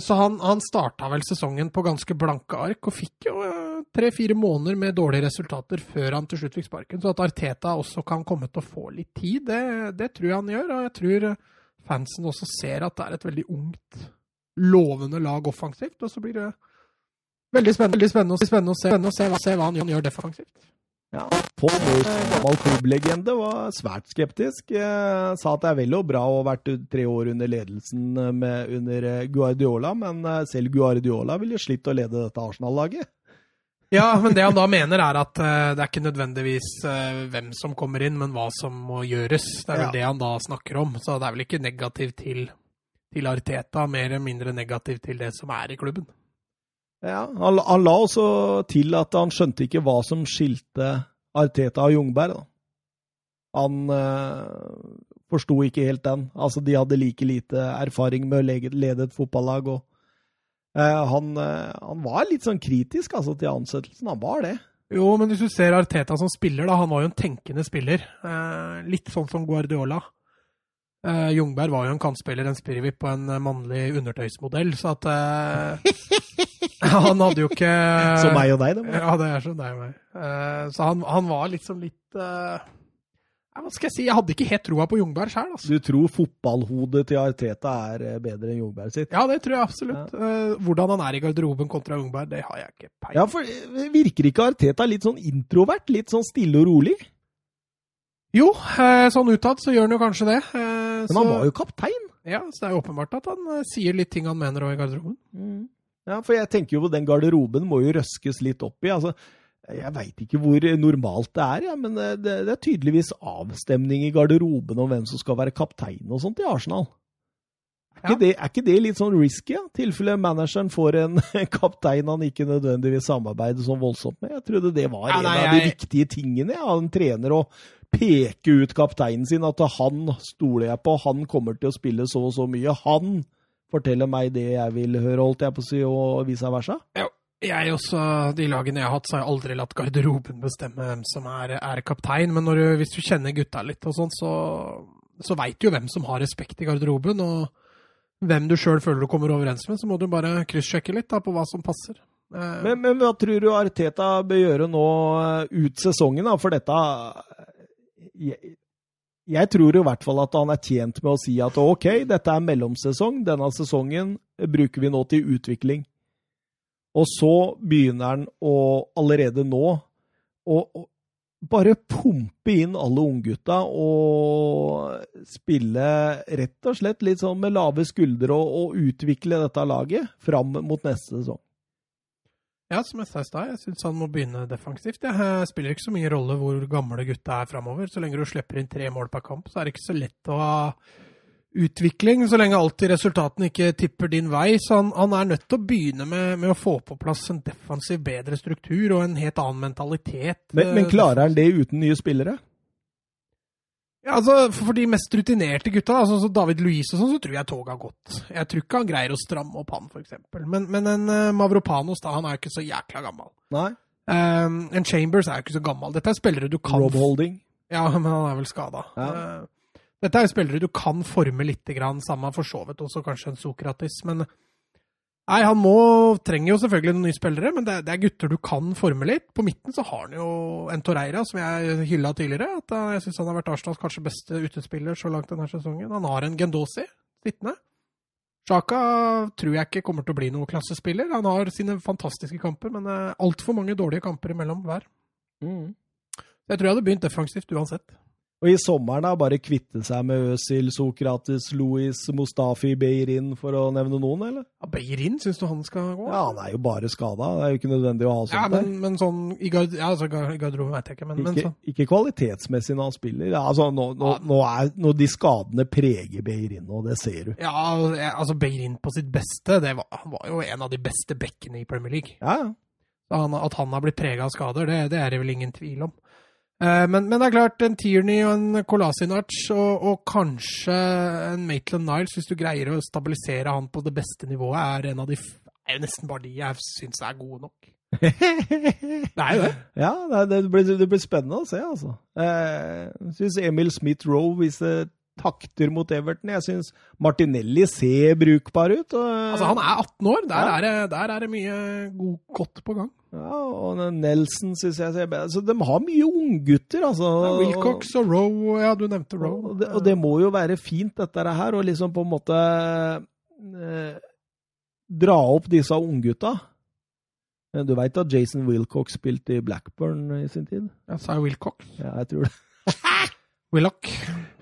så han, han starta vel sesongen på ganske blanke ark, og fikk jo eh, tre-fire måneder med dårlige resultater før han til slutt fikk sparken. Så at Arteta også kan komme til å få litt tid, det, det tror jeg han gjør. Og jeg tror eh, fansen også ser at det er et veldig ungt, lovende lag offensivt. Og så blir det veldig spennende, veldig spennende, spennende, å, se, spennende å se, hva, se hva han gjør defensivt. Ja, Paul Morrison, gammel klubblegende, var svært skeptisk. Eh, sa at det er vel og bra å ha vært tre år under ledelsen med, under Guardiola, men selv Guardiola ville slitt å lede dette Arsenal-laget. Ja, men det han da mener, er at uh, det er ikke nødvendigvis uh, hvem som kommer inn, men hva som må gjøres. Det er vel ja. det han da snakker om. Så det er vel ikke negativt til, til Arteta, mer eller mindre negativt til det som er i klubben. Ja, han, han, la også til at han skjønte ikke hva som skilte Arteta og Jungberg. Da. Han uh, forsto ikke helt den. Altså, de hadde like lite erfaring med å lede et fotballag. og han, eh, han, var litt sånn kritisk altså, til ansettelsen. Han var det. Jo, men hvis du ser Arteta som spiller, da, han var jo en tenkende spiller. Eh, litt sånn som Guardiola. Eh, Jungberg var jo en kantspiller, en spirrevipp på en mannlig undertøysmodell, så at eh, [laughs] Han hadde jo ikke Som meg og deg, da. Ja, det er som deg og meg. Eh, så han, han, var liksom litt hva skal jeg si, jeg hadde ikke helt troa på Jungberg sjøl. Altså. Du tror fotballhodet til Arteta er eh, bedre enn Jungberg sitt? Ja, det tror jeg absolutt. Ja. Uh, hvordan han er i garderoben kontra Jungberg, det har jeg ikke peiling Ja, for eh, Virker ikke Arteta litt sånn introvert? Litt sånn stille og rolig? Jo, sånn utad så gjør han jo kanskje det. Men han var jo kaptein? Ja, så det er jo åpenbart at han sier litt ting han mener òg i garderoben. Mm. Ja, for jeg tenker jo den garderoben må jo røskes litt opp i. altså jeg veit ikke hvor normalt det er, ja, men det, det, er tydeligvis avstemning i garderoben om hvem som skal være kaptein og sånt i Arsenal. Er, ja. ikke det, er, ikke det, litt sånn risky? Ja? tilfelle manageren får en [laughs] kaptein han ikke nødvendigvis samarbeider så voldsomt med. Jeg trodde det var ja, nei, en av de viktige tingene av en trener. å peke ut kapteinen sin, at han stoler jeg på, han kommer til å spille så og så mye. Han forteller meg det jeg vil høre, holdt jeg på å si, og vice versa. Ja jeg også, De lagene jeg har hatt, så har jeg aldri latt garderoben bestemme hvem som er, er kaptein. Men du, hvis du kjenner gutta litt, og sånn, så, så veit du jo hvem som har respekt i garderoben. Og hvem du sjøl føler du kommer overens med. Så må du bare kryssjekke litt da, på hva som passer. Eh, men, men, hva tror du Arteta bør gjøre nå eh, ut sesongen? da? For dette jeg, jeg tror i hvert fall at han er tjent med å si at OK, dette er mellomsesong. Denne sesongen bruker vi nå til utvikling. Og så begynner han å allerede nå å, bare pumpe inn alle unggutta og spille rett og slett litt sånn med lave skuldre og, og utvikle dette laget fram mot neste sesong. Ja, som jeg sa i stad, jeg syns han må begynne defensivt. Det spiller ikke så mye rolle hvor gamle gutta er framover. Så lenge du slipper inn tre mål per kamp, så er det ikke så lett å utvikling, så lenge alltid resultatene ikke tipper din vei. Så han, han er nødt til å begynne med, med, å få på plass en defensiv, bedre struktur og en helt annen mentalitet. Men, men klarer han det uten nye spillere? Ja, altså, For de mest rutinerte gutta, altså, så David Louise og sånn, så tror jeg toget har gått. Jeg tror ikke han greier å stramme opp han, f.eks. Men, men en uh, Mavropanos da, han er jo ikke så jækla gammel. Nei. Um, en Chambers er jo ikke så gammel. Dette er spillere du kan Rob Holding. Ja, men han er vel skada. Ja. Uh, dette er jo spillere du kan forme litt, grann, samme for så vidt også kanskje en Sokratis. Men nei, han må, trenger jo selvfølgelig noen nye spillere, men det, det, er gutter du kan forme litt. På midten så har han jo en Torreira, som jeg hylla tidligere. at Jeg syns han har vært Arsenals kanskje beste utespiller så langt denne sesongen. Han har en Gendosi sittende. Sjaka tror jeg ikke kommer til å bli noen klassespiller. Han har sine fantastiske kamper, men altfor mange dårlige kamper imellom hver. Mm. Jeg tror jeg hadde begynt defensivt uansett. Og i sommeren da, bare kvitte seg med Øzil, Sokrates, Louis, Mustafi, Beirin, for å nevne noen, eller? Ja, Beirin, syns du han skal gå? Ja, han er jo bare skada. Det er jo ikke nødvendig å ha sånt ja, men, der. Men sånn i gard, ja, altså, garderoben veit jeg ikke, men, ikke, men sånn. Ikke kvalitetsmessig når han spiller. Ja, altså, nå, nå, ja. nå, er, nå de skadene preger Beirin, og det ser du. Ja, altså Beirin på sitt beste, var, han var jo en av de beste bekkene i Premier League. Ja, ja. At han har blitt prega av skader, det, det er det vel ingen tvil om. Eh, men, men, det er klart, en Tierney og en Kolasinac og, og, kanskje en Maitland Niles, hvis du greier å stabilisere han på det beste nivået, er en av de er nesten bare de jeg syns er gode nok. [laughs] det er jo det. Ja, det blir, det blir, spennende å se, altså. Jeg syns Emil Smith-Roe viser takter mot Everton. Jeg syns Martinelli ser brukbar ut. Og, Altså, han er 18 år. Der, Ja. er, det, der er det mye god, godt på gang. ja, og Nelson syns jeg ser bedre Så de har mye unggutter, altså. Ja, Wilcox og Roe. ja, du nevnte Roe. Og det, og det må jo være fint, dette her, å liksom på en måte eh, dra opp disse unggutta. Du veit at Jason Wilcox spilte i Blackburn i sin tid? Ja, sa jeg Wilcox? Ja, jeg tror det. [laughs] Willoch.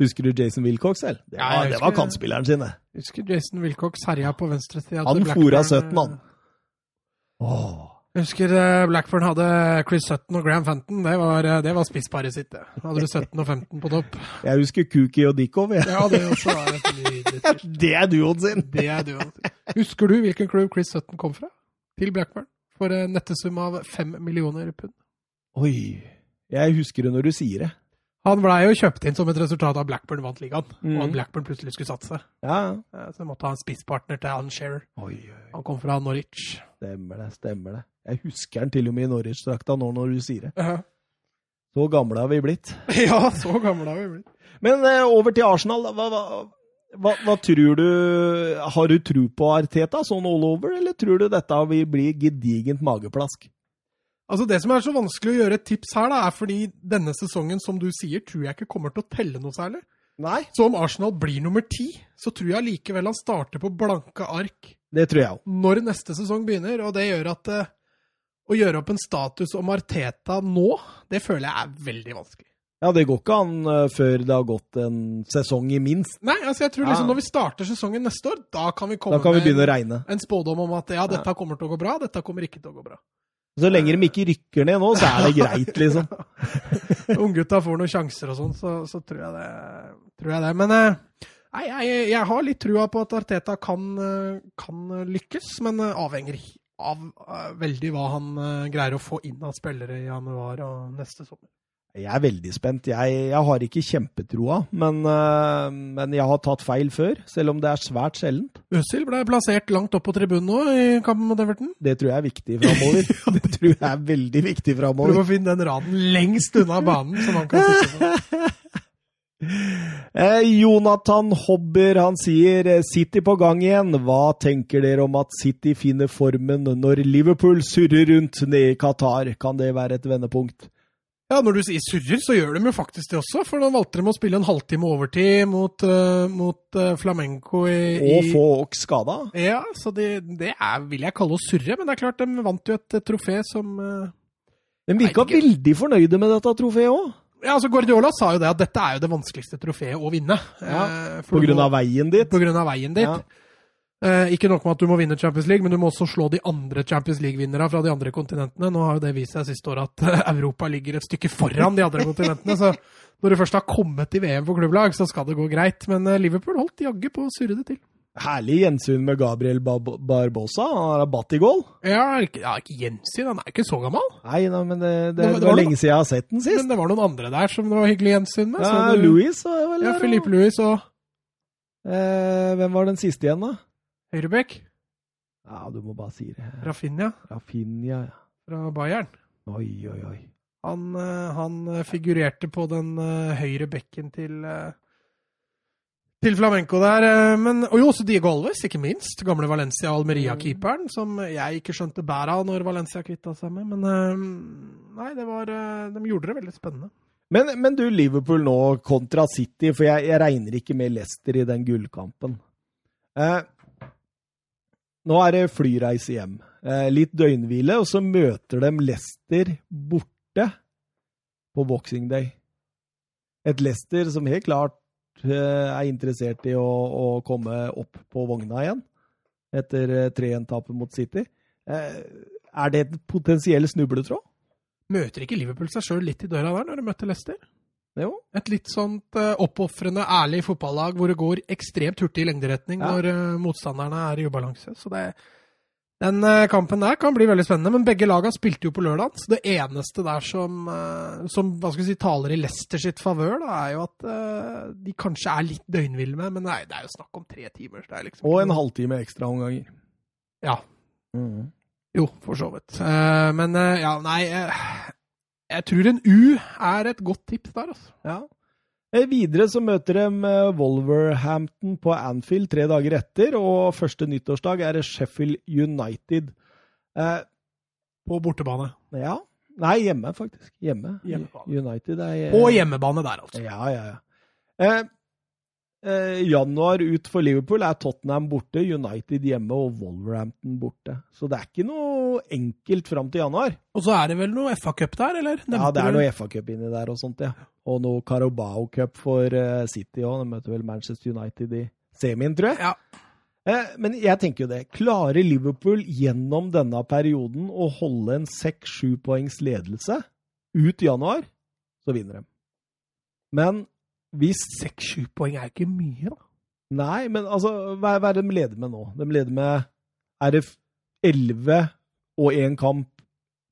Husker du Jason Wilcox selv? Det Ja, husker, det var kantspilleren sin, det. Husker Jason Wilcox herja på venstresida. Han fora 17, han. Åh. Jeg husker eh, Blackburn hadde Chris Sutton og Graham Fenton. Det var, eh, det var spissparet sitt. hadde du 17 og 15 på topp. Jeg husker Kuki og Dickov. jeg. Ja, det også var et. [laughs] Det er duoen sin! Det er du. sin. Husker du hvilken klubb Chris Sutton kom fra? Til Blackburn? For en nettesum av fem millioner pund. Oi. Jeg husker det når du sier det. Han blei jo kjøpt inn som et resultat av Blackburn vant ligaen, Mm. og at Blackburn plutselig skulle satse. Ja. Så jeg måtte ha en spisspartner til Alan Shearer. Oi, oi. Han kom fra Norwich. Stemmer det, stemmer det. Jeg husker han til og med i Norwich-drakta nå når du sier det. Ja, Så gamle har vi blitt. [laughs] ja, så gamle har vi blitt. Men eh, over til Arsenal. Hva, hva, hva, hva tror du Har du tro på Arteta sånn all over, eller tror du dette vil bli gedigent mageplask? Altså Det som er så vanskelig å gjøre et tips her, da, er fordi denne sesongen, som du sier, tror jeg ikke kommer til å telle noe særlig. Nei. Så om Arsenal blir nummer ti, så tror jeg likevel han starter på blanke ark Det tror jeg også. når neste sesong begynner. Og det gjør at uh, å gjøre opp en status om Arteta nå, det føler jeg er veldig vanskelig. Ja, det går ikke an uh, før det har gått en sesong i minst. Nei, altså jeg tror liksom Ja. når vi starter sesongen neste år, da kan vi komme Da kan vi med en, regne. en spådom om at ja, dette kommer til å gå bra, dette kommer ikke til å gå bra. Så lenge de ikke rykker ned nå, så er det greit, liksom. [laughs] Unggutta får noen sjanser og sånn, så, så tror, jeg det, tror jeg det. Men eh, nei, jeg, jeg har litt trua på at Arteta kan, eh, kan lykkes, men eh, avhenger av veldig hva han greier å få inn av spillere i januar og neste sommer. Jeg er veldig spent. Jeg, jeg har ikke kjempetroa, men, uh, men jeg har tatt feil før, selv om det er svært sjeldent. Øzil ble plassert langt opp på tribunen nå i kampen mot Everton. Det tror jeg er viktig framover. [laughs] [laughs] Det tror jeg er veldig viktig Prøv å finne den raden lengst unna banen som han kan sitte på. [laughs] Eh, Jonathan Hobber han sier eh, City på gang igjen. Hva tenker dere om at City finner formen når Liverpool surrer rundt nede i Qatar? Kan det være et vendepunkt? Ja, Når du sier surrer, så gjør de jo faktisk det også. For da valgte de å spille en halvtime overtid mot, uh, mot uh, Flamenco i, Og få oss skada? Ja, så det, det er, vil jeg kalle å surre. Men det er klart, de vant jo et eh, trofé som uh, De virka veldig fornøyde med dette trofeet òg. Ja, altså Guardiola sa jo det at dette er jo det vanskeligste trofeet å vinne. Ja, På grunn av veien dit. På grunn av veien dit. Ja. Eh, ikke nok med at du må vinne Champions League, men du må også slå de andre Champions League-vinnere fra de andre kontinentene. Nå har jo det vist seg siste år at eh, Europa ligger et stykke foran de andre kontinentene. Så når du først har kommet til VM for klubblag, så skal det gå greit. Men eh, Liverpool holdt jaggu på å surre det til. Herlig gjensyn med Gabriel Bar Barbosa. Han har batt i goal. Ja, ikke, ja, ikke gjensyn, han er ikke så gammel. Nei, nei, men det, det, Det var- det var lenge siden jeg har sett den sist. Men det var noen andre der som det var hyggelig gjensyn med. Ja, du- Louis Ja, Philippe Louis og Eh, hvem var den siste igjen, da? Høyrebekk. Ja, du må bare si det. Rafinha Rafinha, ja. fra Bayern. Oi, oi, oi. Han, eh, han eh, figurerte på den eh, høyre bekken til til Flamenco der. Men, og jo også Diego Alves, ikke minst. Gamle Valencia Almeria-keeperen, som jeg ikke skjønte bæret av når Valencia kvitta seg med. Men nei, det var, de gjorde det veldig spennende. Men, men du, Liverpool nå kontra City, for jeg, jeg regner ikke med Leicester i den gullkampen. Eh, nå er det flyreise hjem. Eh, litt døgnhvile, og så møter de Leicester borte på Boxing Day. Et Leicester som helt klart eh, er interessert i å, å komme opp på vogna igjen etter eh, 3-1-tapet mot City. Eh, er det et potensiell snubletråd? Møter ikke Liverpool seg sjøl litt i døra der når de møter Leicester? Jo. Et litt sånt uh, oppofrende, ærlig fotballag hvor det går ekstremt hurtig i lengderetning Ja. når uh, motstanderne er i ubalanse. Så det, den uh, kampen der kan bli veldig spennende. Men begge lagene spilte jo på lørdag, så det eneste der som, eh, som hva skal vi si, taler i Leicester sitt favør, da, er jo at eh, de kanskje er litt døgnville men nei, det er jo snakk om tre timer. Det er liksom Og en halvtime ekstra omganger. Ja, jo, for så vidt. Eh, men eh, ja, nei eh, Jeg tror en U er et godt tips der, altså. Ja. Eh, Videre så møter de eh, Wolverhampton på Anfield tre dager etter, og første nyttårsdag er det Sheffield United. Eh, På bortebane. ja. Nei, hjemme, faktisk. Hjemme. United er På hjemmebane der, altså. Ja, ja, ja. Eh, eh, januar ut for Liverpool er Tottenham borte, United hjemme og Wolverhampton borte. Så det er ikke noe enkelt fram til januar. Og så er det vel noe FA-cup der, eller? Ja, det er noe FA-cup inni der og sånt, ja. Og noe Carabao Cup for eh, City òg. De møter vel Manchester United i semien, tror jeg. Ja. Eh, men jeg tenker jo det. Klarer Liverpool gjennom denne perioden å holde en seks-sju poengs ledelse ut januar, så vinner de. Men hvis Seks-sju poeng er ikke mye, da. Nei, men altså, hva, hva er det de leder med nå? De leder med Er det elleve og én kamp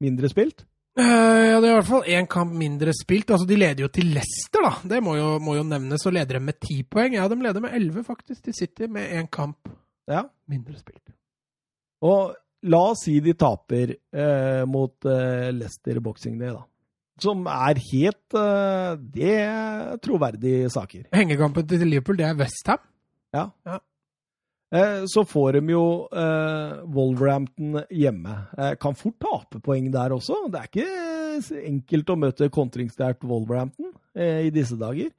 mindre spilt? Eh, ja, det er i hvert fall én kamp mindre spilt. Altså, De leder jo til Leicester, da. Det må jo, må jo nevnes. Og leder de med ti poeng. Ja, de leder med elleve, faktisk, til City, med én kamp Ja. mindre spilt. Og la oss si de taper eh, mot eh, Leicester Boxing Day, da. Som er helt uh, Det er troverdige saker. Hengekampen til Liverpool, det er Westham. Eh, så får de jo eh, Wolverhampton hjemme. Eh, kan fort tape poeng der også. Det er ikke enkelt å møte kontringssterkt Wolverhampton eh, i disse dager.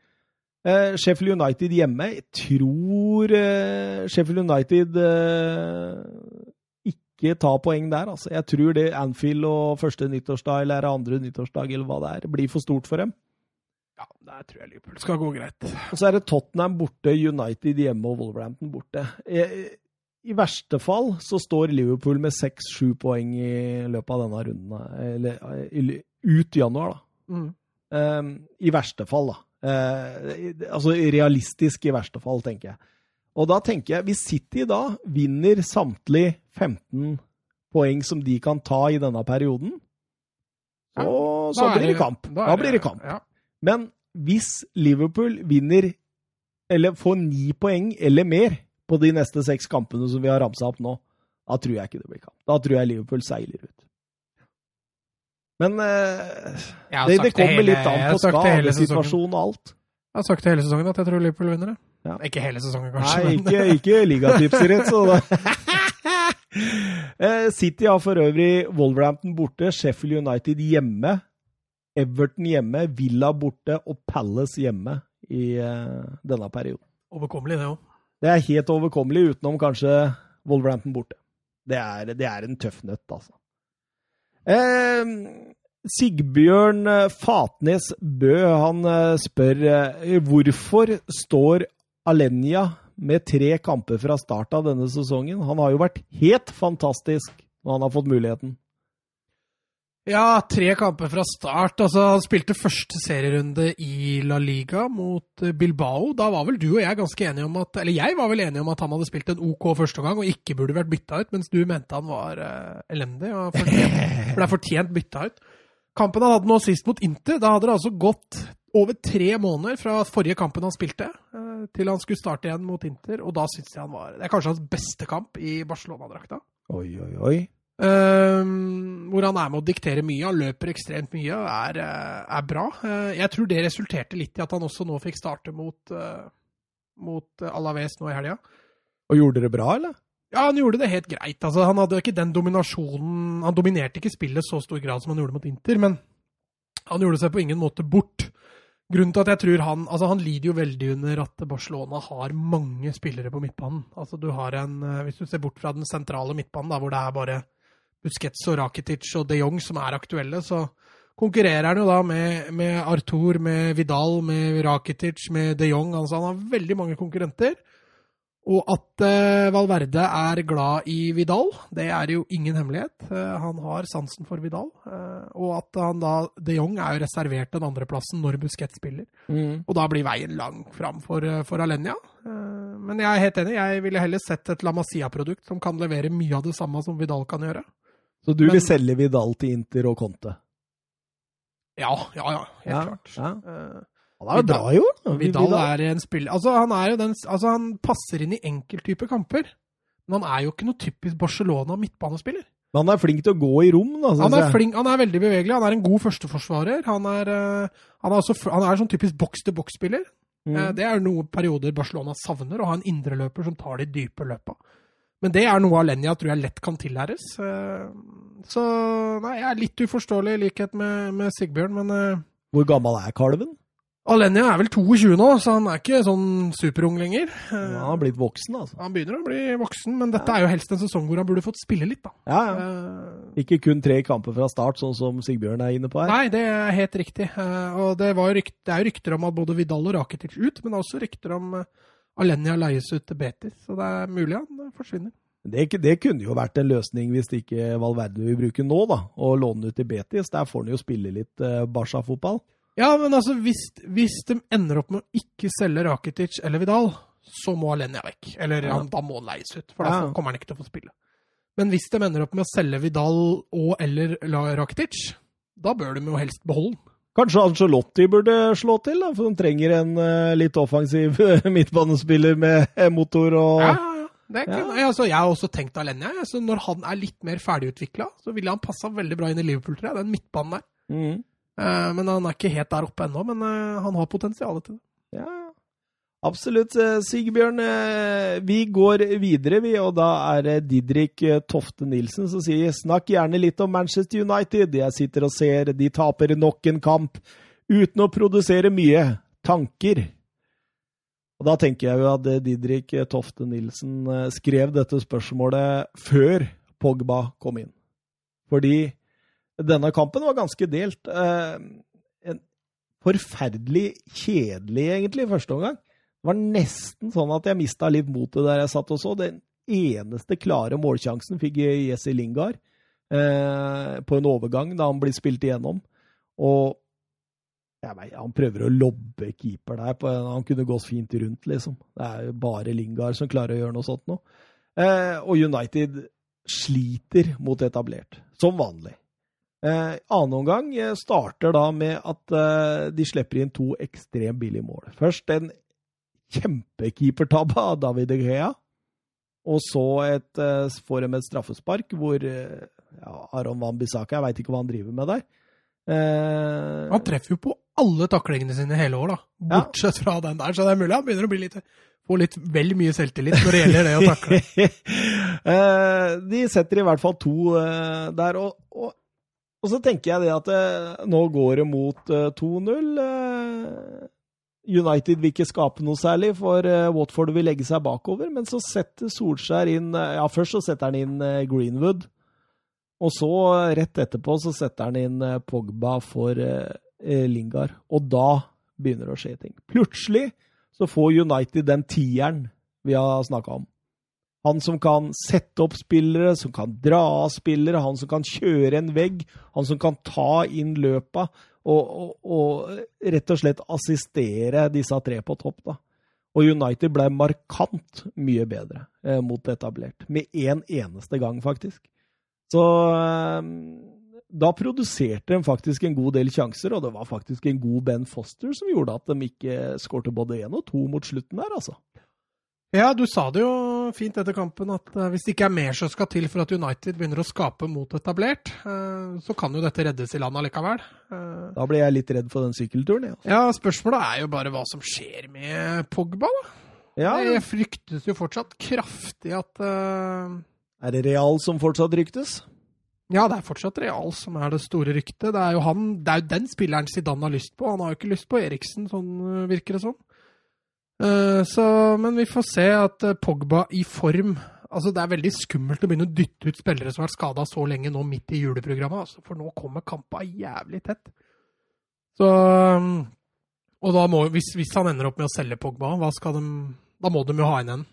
Eh, Sheffield United hjemme. Jeg tror Sheffield United eh, ikke ta poeng der. Altså. Jeg tror det Anfield og første nyttårsdag eller andre nyttårsdag eller hva det er, blir for stort for dem. Ja, der tror jeg Liverpool skal gå greit. Og så er det Tottenham borte, United hjemme og Wolverhampton borte. I, I verste fall så står Liverpool med seks-sju poeng i løpet av denne runden. Eller ut januar, da. Mm. Um, I verste fall, da. Uh, altså realistisk i verste fall, tenker jeg. Og da tenker jeg, hvis City da vinner samtlige 15 poeng som de kan ta i denne perioden, så, så er blir det kamp. Da, da blir det kamp. Ja. Men hvis Liverpool vinner eller får ni poeng eller mer på de neste seks kampene som vi har ramsa opp nå, da tror jeg ikke det blir kamp. Da tror jeg Liverpool seiler ut. Men eh, det, det kommer hele- litt an på skadesituasjonen og alt. Jeg har sagt det hele sesongen at jeg tror Liverpool vinner det. Ja. Ikke hele sesongen, kanskje. Nei, men- ikke, ikke ligatipset ditt, så da. [laughs] [laughs] Eh, City har for øvrig Wolverhampton borte, Sheffield United hjemme, Everton hjemme, Villa borte og Palace hjemme i eh, denne perioden. Overkommelig, det òg. Det er helt overkommelig, utenom kanskje Wolverhampton borte. Det er, det er en tøff nøtt, altså. Eh, Sigbjørn eh, Fatnes Bø han spør hvorfor står Alenia med tre kamper fra start av denne sesongen? Han har jo vært helt fantastisk når han har fått muligheten. Ja, tre kamper fra start. Altså, han spilte første serierunde i La Liga mot eh, Bilbao. Da var vel du og jeg ganske enige om at Eller jeg var vel enig om at han hadde spilt en OK første gang og ikke burde vært bytta ut, mens du mente han var uh, elendig og fortjent, [laughs] ble fortjent bytta ut. Kampen han hadde nå sist mot Inter, da hadde det altså gått over tre måneder fra forrige kampen han spilte, eh, til han skulle starte igjen mot Inter, og da syns jeg han var Det er kanskje hans beste kamp i Barcelona-drakta. Oi, oi, oi. Um, hvor han er med å diktere mye. Han løper ekstremt mye og er, eh, er bra. Eh, jeg tror det resulterte litt i at han også nå fikk starte mot, mot Alaves nå i helga. Og gjorde det bra, eller? Ja, han gjorde det helt greit. Altså, han hadde ikke den dominasjonen Han dominerte ikke spillet så stor grad som han gjorde mot Inter, men han gjorde seg på ingen måte bort. Grunnen til at jeg tror han Altså, han lider jo veldig under at Barcelona har mange spillere på midtbanen. Altså, du har en eh, Hvis du ser bort fra den sentrale midtbanen, da, hvor det er bare Busquets og Rakitic og de Jong som er aktuelle, så konkurrerer han jo da med, med Artur, med Vidal, med Rakitic, med de Jong. Altså, han har veldig mange konkurrenter. Og at eh, Valverde er glad i Vidal, det er jo ingen hemmelighet. Eh, han har sansen for Vidal. Eh, og at han da De Jong er jo reservert den andreplassen når Busquets spiller. Og da blir veien lang fram for, for Alenia. Men jeg er helt enig. Jeg ville heller sett et La Masia-produkt som kan levere mye av det samme som Vidal kan gjøre. Så du Men- vil selge Vidal til Inter og Conte? Ja, ja, ja. Helt Ja, klart. ja. Eh, Han er jo bra, jo. Vidal er en spiller Altså, han er jo den Altså, han passer inn i enkelttyper kamper. Men han er jo ikke noe typisk Barcelona midtbanespiller. Men han er flink til å gå i rom, da. Han er, flink, han er veldig bevegelig. Han er en god førsteforsvarer. Han er, uh, han er, også, han er sånn typisk boks-til-boks-spiller. Mm. Uh, det er noen perioder Barcelona savner, å ha en indreløper som tar de dype løpa. Men det er noe Alenya tror jeg lett kan tillæres. Uh, så nei, jeg er litt uforståelig i likhet med, med Sigbjørn, men Hvor gammel er kalven? Alenia er vel 22 nå, så han er ikke sånn superung lenger. han har blitt voksen, altså. Han begynner å bli voksen, men dette er jo helst en sesong hvor han burde fått spille litt, da. Ja, ja. Uh, ikke kun tre kamper fra start, sånn som Sigbjørn er inne på her. Nei, det er helt riktig. Uh, og det, rykt, det, er jo rykter om at både Vidal og Rakitic ut, men også rykter om uh, Alenia leies ut til Betis. Så det er mulig han forsvinner. Det, det, kunne jo vært en løsning hvis ikke Valverde vil bruke nå, da. Og låne ut til Betis. Der får han jo spille litt Barca-fotball. Ja, men altså, hvis, hvis, de ender opp med å ikke selge Rakitic eller Vidal, så må Alenia vekk. Eller ja. da må han leies ut, for da ja. kommer han ikke til å få spille. Men hvis de ender opp med å selge Vidal og eller Rakitic, da bør de jo helst beholde den. Kanskje Angelotti burde slå til, da, for de trenger en uh, litt offensiv [laughs] midtbanespiller med motor og ja, ja. altså, Jeg har også tenkt Alenia. Altså, når han er litt mer ferdigutvikla, så ville han passa veldig bra inn i Liverpool, tror jeg. Den midtbanen der. Mm. Eh, men han er ikke helt der oppe ennå, men eh, han har potensial til det. Ja, absolutt. Eh, Sigbjørn, vi går videre, vi, og da er det Didrik Tofte Nilsen som sier snakk gjerne litt om Manchester United. Jeg sitter og ser de taper nok en kamp uten å produsere mye. Tanker? Og Da tenker jeg jo at Didrik Tofte Nilsen skrev dette spørsmålet før Pogba kom inn. Fordi denne kampen var ganske delt. Eh, en forferdelig kjedelig, egentlig, i første omgang. Det var nesten sånn at jeg mista litt motet der jeg satt og så. Den eneste klare målsjansen fikk Jesse Lingard eh, på en overgang da han blir spilt igjennom. Og vet, han prøver å lobbe keeper der. På, han kunne gått fint rundt, liksom. Det er jo bare Lingard som klarer å gjøre noe sånt nå. Eh, og United sliter mot etablert, som vanlig. Eh, annen omgang eh, starter da med at eh, de slipper inn to ekstremt billige mål. Først en kjempekeepertabbe av David De Gea. Og så et, eh, får de et straffespark hvor eh, ja, Aron Van Bissaka Jeg veit ikke hva han driver med der. Eh, han treffer jo på alle taklingene sine hele år, da. Bortsett ja. fra den der. Så det er mulig han begynner å bli litt få litt vel mye selvtillit når det gjelder det å takle. [laughs] de setter i hvert fall to der. Og, og og så tenker jeg det at det, nå går det mot 2-0. Eh, eh, United vil ikke skape noe særlig, for Watford vil legge seg bakover. Men så setter Solskjær inn Ja, først så setter han inn Greenwood. Og så, rett etterpå, så setter han inn Pogba for Lingard. Og da begynner det å skje ting. Plutselig så får United den tieren vi har snakka om. Han som kan sette opp spillere, som kan dra av spillere, han som kan kjøre en vegg, han som kan ta inn løpa og, og, og rett og slett assistere disse tre på topp. da. Og United ble markant mye bedre eh, mot etablert. Med én en eneste gang, faktisk. Så eh, da produserte de faktisk en god del sjanser, og det var faktisk en god Ben Foster som gjorde at de ikke skårte både én og to mot slutten der, altså. Ja, du sa det jo fint etter kampen at uh, hvis det ikke er mer som skal til for at United begynner å skape mot etablert, uh, så kan jo dette reddes i landet likevel. Uh, da blir jeg litt redd for den sykkelturen, jeg. Ja. Ja, spørsmålet er jo bare hva som skjer med Pogba, da. Ja. Det fryktes jo fortsatt kraftig at Er det Real som fortsatt ryktes? Ja, det er fortsatt Real som er det store ryktet. Det er jo, han, det er jo den spilleren Zidane har lyst på. Han har jo ikke lyst på Eriksen, sånn virker det som. Sånn. Eh, så, men vi får se at eh, Pogba i form altså Det er veldig skummelt å begynne å dytte ut spillere som har vært skada så lenge nå midt i juleprogrammet. Altså, for nå kommer kampa jævlig tett. Så, mm, og da må, hvis, hvis, han ender opp med å selge Pogba, de, da må de jo ha inn en.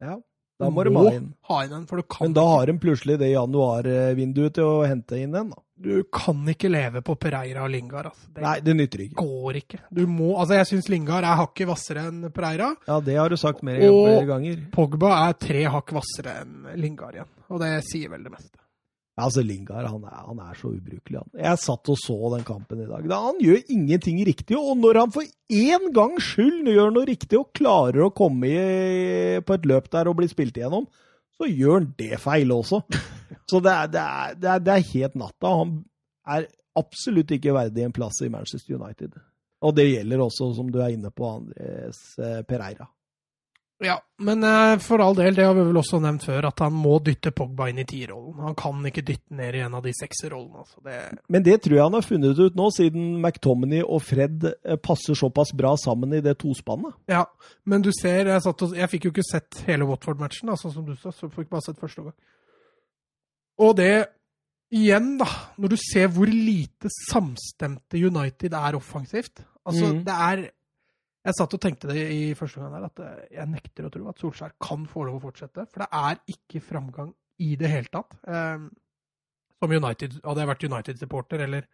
Ja. Da må, de ha inn. Ha inn en, for du kan Men da har de plutselig det januarvinduet til å hente inn en, da. Du kan ikke leve på Pereira og Lingard. Altså. Det Nei, det nytter ikke. går ikke. Du må, altså Jeg syns Lingard er hakket hvassere enn Pereira. Ja, det har du sagt mer, enn flere ganger. Og Pogba er tre hakk hvassere enn Lingard igjen. Og det sier vel det meste. Ja, altså Lingard han er, han er så ubrukelig. Han. Jeg satt og så den kampen i dag. Han gjør ingenting riktig. Og når han for én gangs skyld gjør noe riktig og klarer å komme i, på et løp der og bli spilt igjennom, så gjør han det feil også. Så det er, det, er, det, er, det er helt natta. Han er absolutt ikke verdig en plass i Manchester United. Og det gjelder også, som du er inne på, Andres eh, Pereira. Ja, men eh, for all del, det har vi vel også nevnt før, at han må dytte Pogba inn i tierrollen. Han kan ikke dytte ned i en av de sekserrollene. Altså. Det... Men det tror jeg han har funnet ut nå, siden McTominay og Fred eh, passer såpass bra sammen i det tospannet. Ja, men du ser, jeg, satt og, jeg fikk jo ikke sett hele Watford-matchen, sånn som du sa, så fikk bare sett første gang. Og det igjen, da, når du ser hvor lite samstemte United er offensivt Altså, mm. det er Jeg satt og tenkte det i første gang der, at eh, jeg nekter å tro at Solskjær kan få lov å fortsette. For det er ikke framgang i det hele tatt. Um, som United, hadde jeg vært United-supporter eller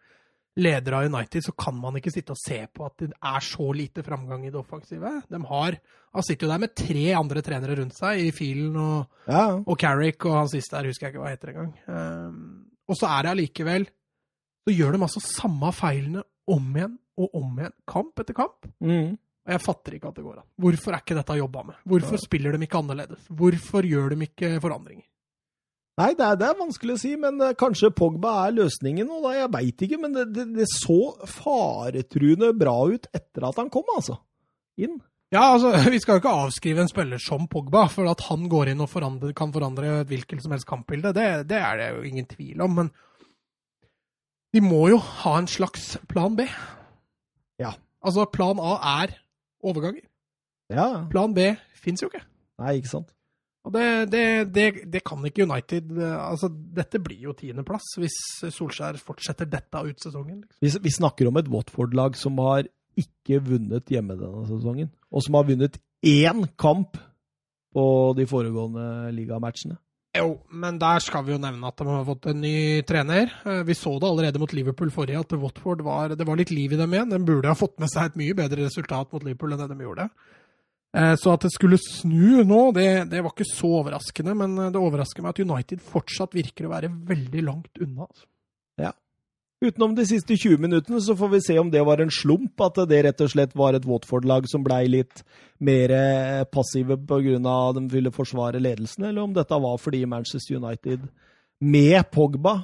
leder av United, så kan man ikke sitte og se på at det er så lite framgang i det offensive. De har, Han sitter jo der med tre andre trenere rundt seg, i Filen og, ja. og Carrick, og han siste her husker jeg ikke hva heter engang. Um, og så er det allikevel Så gjør de altså samme feilene om igjen og om igjen, kamp etter kamp. Mm. Og jeg fatter ikke at det går an. Hvorfor er ikke dette jobba med? Hvorfor ja. spiller de ikke annerledes? Hvorfor gjør de ikke forandringer? Nei, det er, det er, vanskelig å si, men uh, kanskje Pogba er løsningen nå, da. Jeg veit ikke, men det, det, det, så faretruende bra ut etter at han kom, altså. Inn. Ja, altså, [laughs] Vi skal jo ikke avskrive en spiller som Pogba, for at han går inn og forandre, kan forandre et hvilket som helst kampbilde. Det, det er det jo ingen tvil om. Men de må jo ha en slags plan B. Ja. Altså, plan A er overganger. Ja. Plan B fins jo ikke. Nei, ikke sant. Og det, det, det, det, kan ikke United altså Dette blir jo tiendeplass hvis Solskjær fortsetter dette ut sesongen. Liksom. Vi, vi, snakker om et Watford-lag som har ikke vunnet hjemme denne sesongen, og som har vunnet én kamp på de foregående ligamatchene. Jo, men der skal vi jo nevne at de har fått en ny trener. Eh, vi så det allerede mot Liverpool forrige, at Watford var, det var litt liv i dem igjen. De burde ha fått med seg et mye bedre resultat mot Liverpool enn det de gjorde. Eh, så at det skulle snu nå, det, det var ikke så overraskende. Men det overrasker meg at United fortsatt virker å være veldig langt unna. Altså. Utenom de siste 20 minuttene så får vi se om det var en slump, at det rett og slett var et Watford-lag som blei litt mer eh, passive pga. de ville forsvare ledelsen, eller om dette var fordi Manchester United med Pogba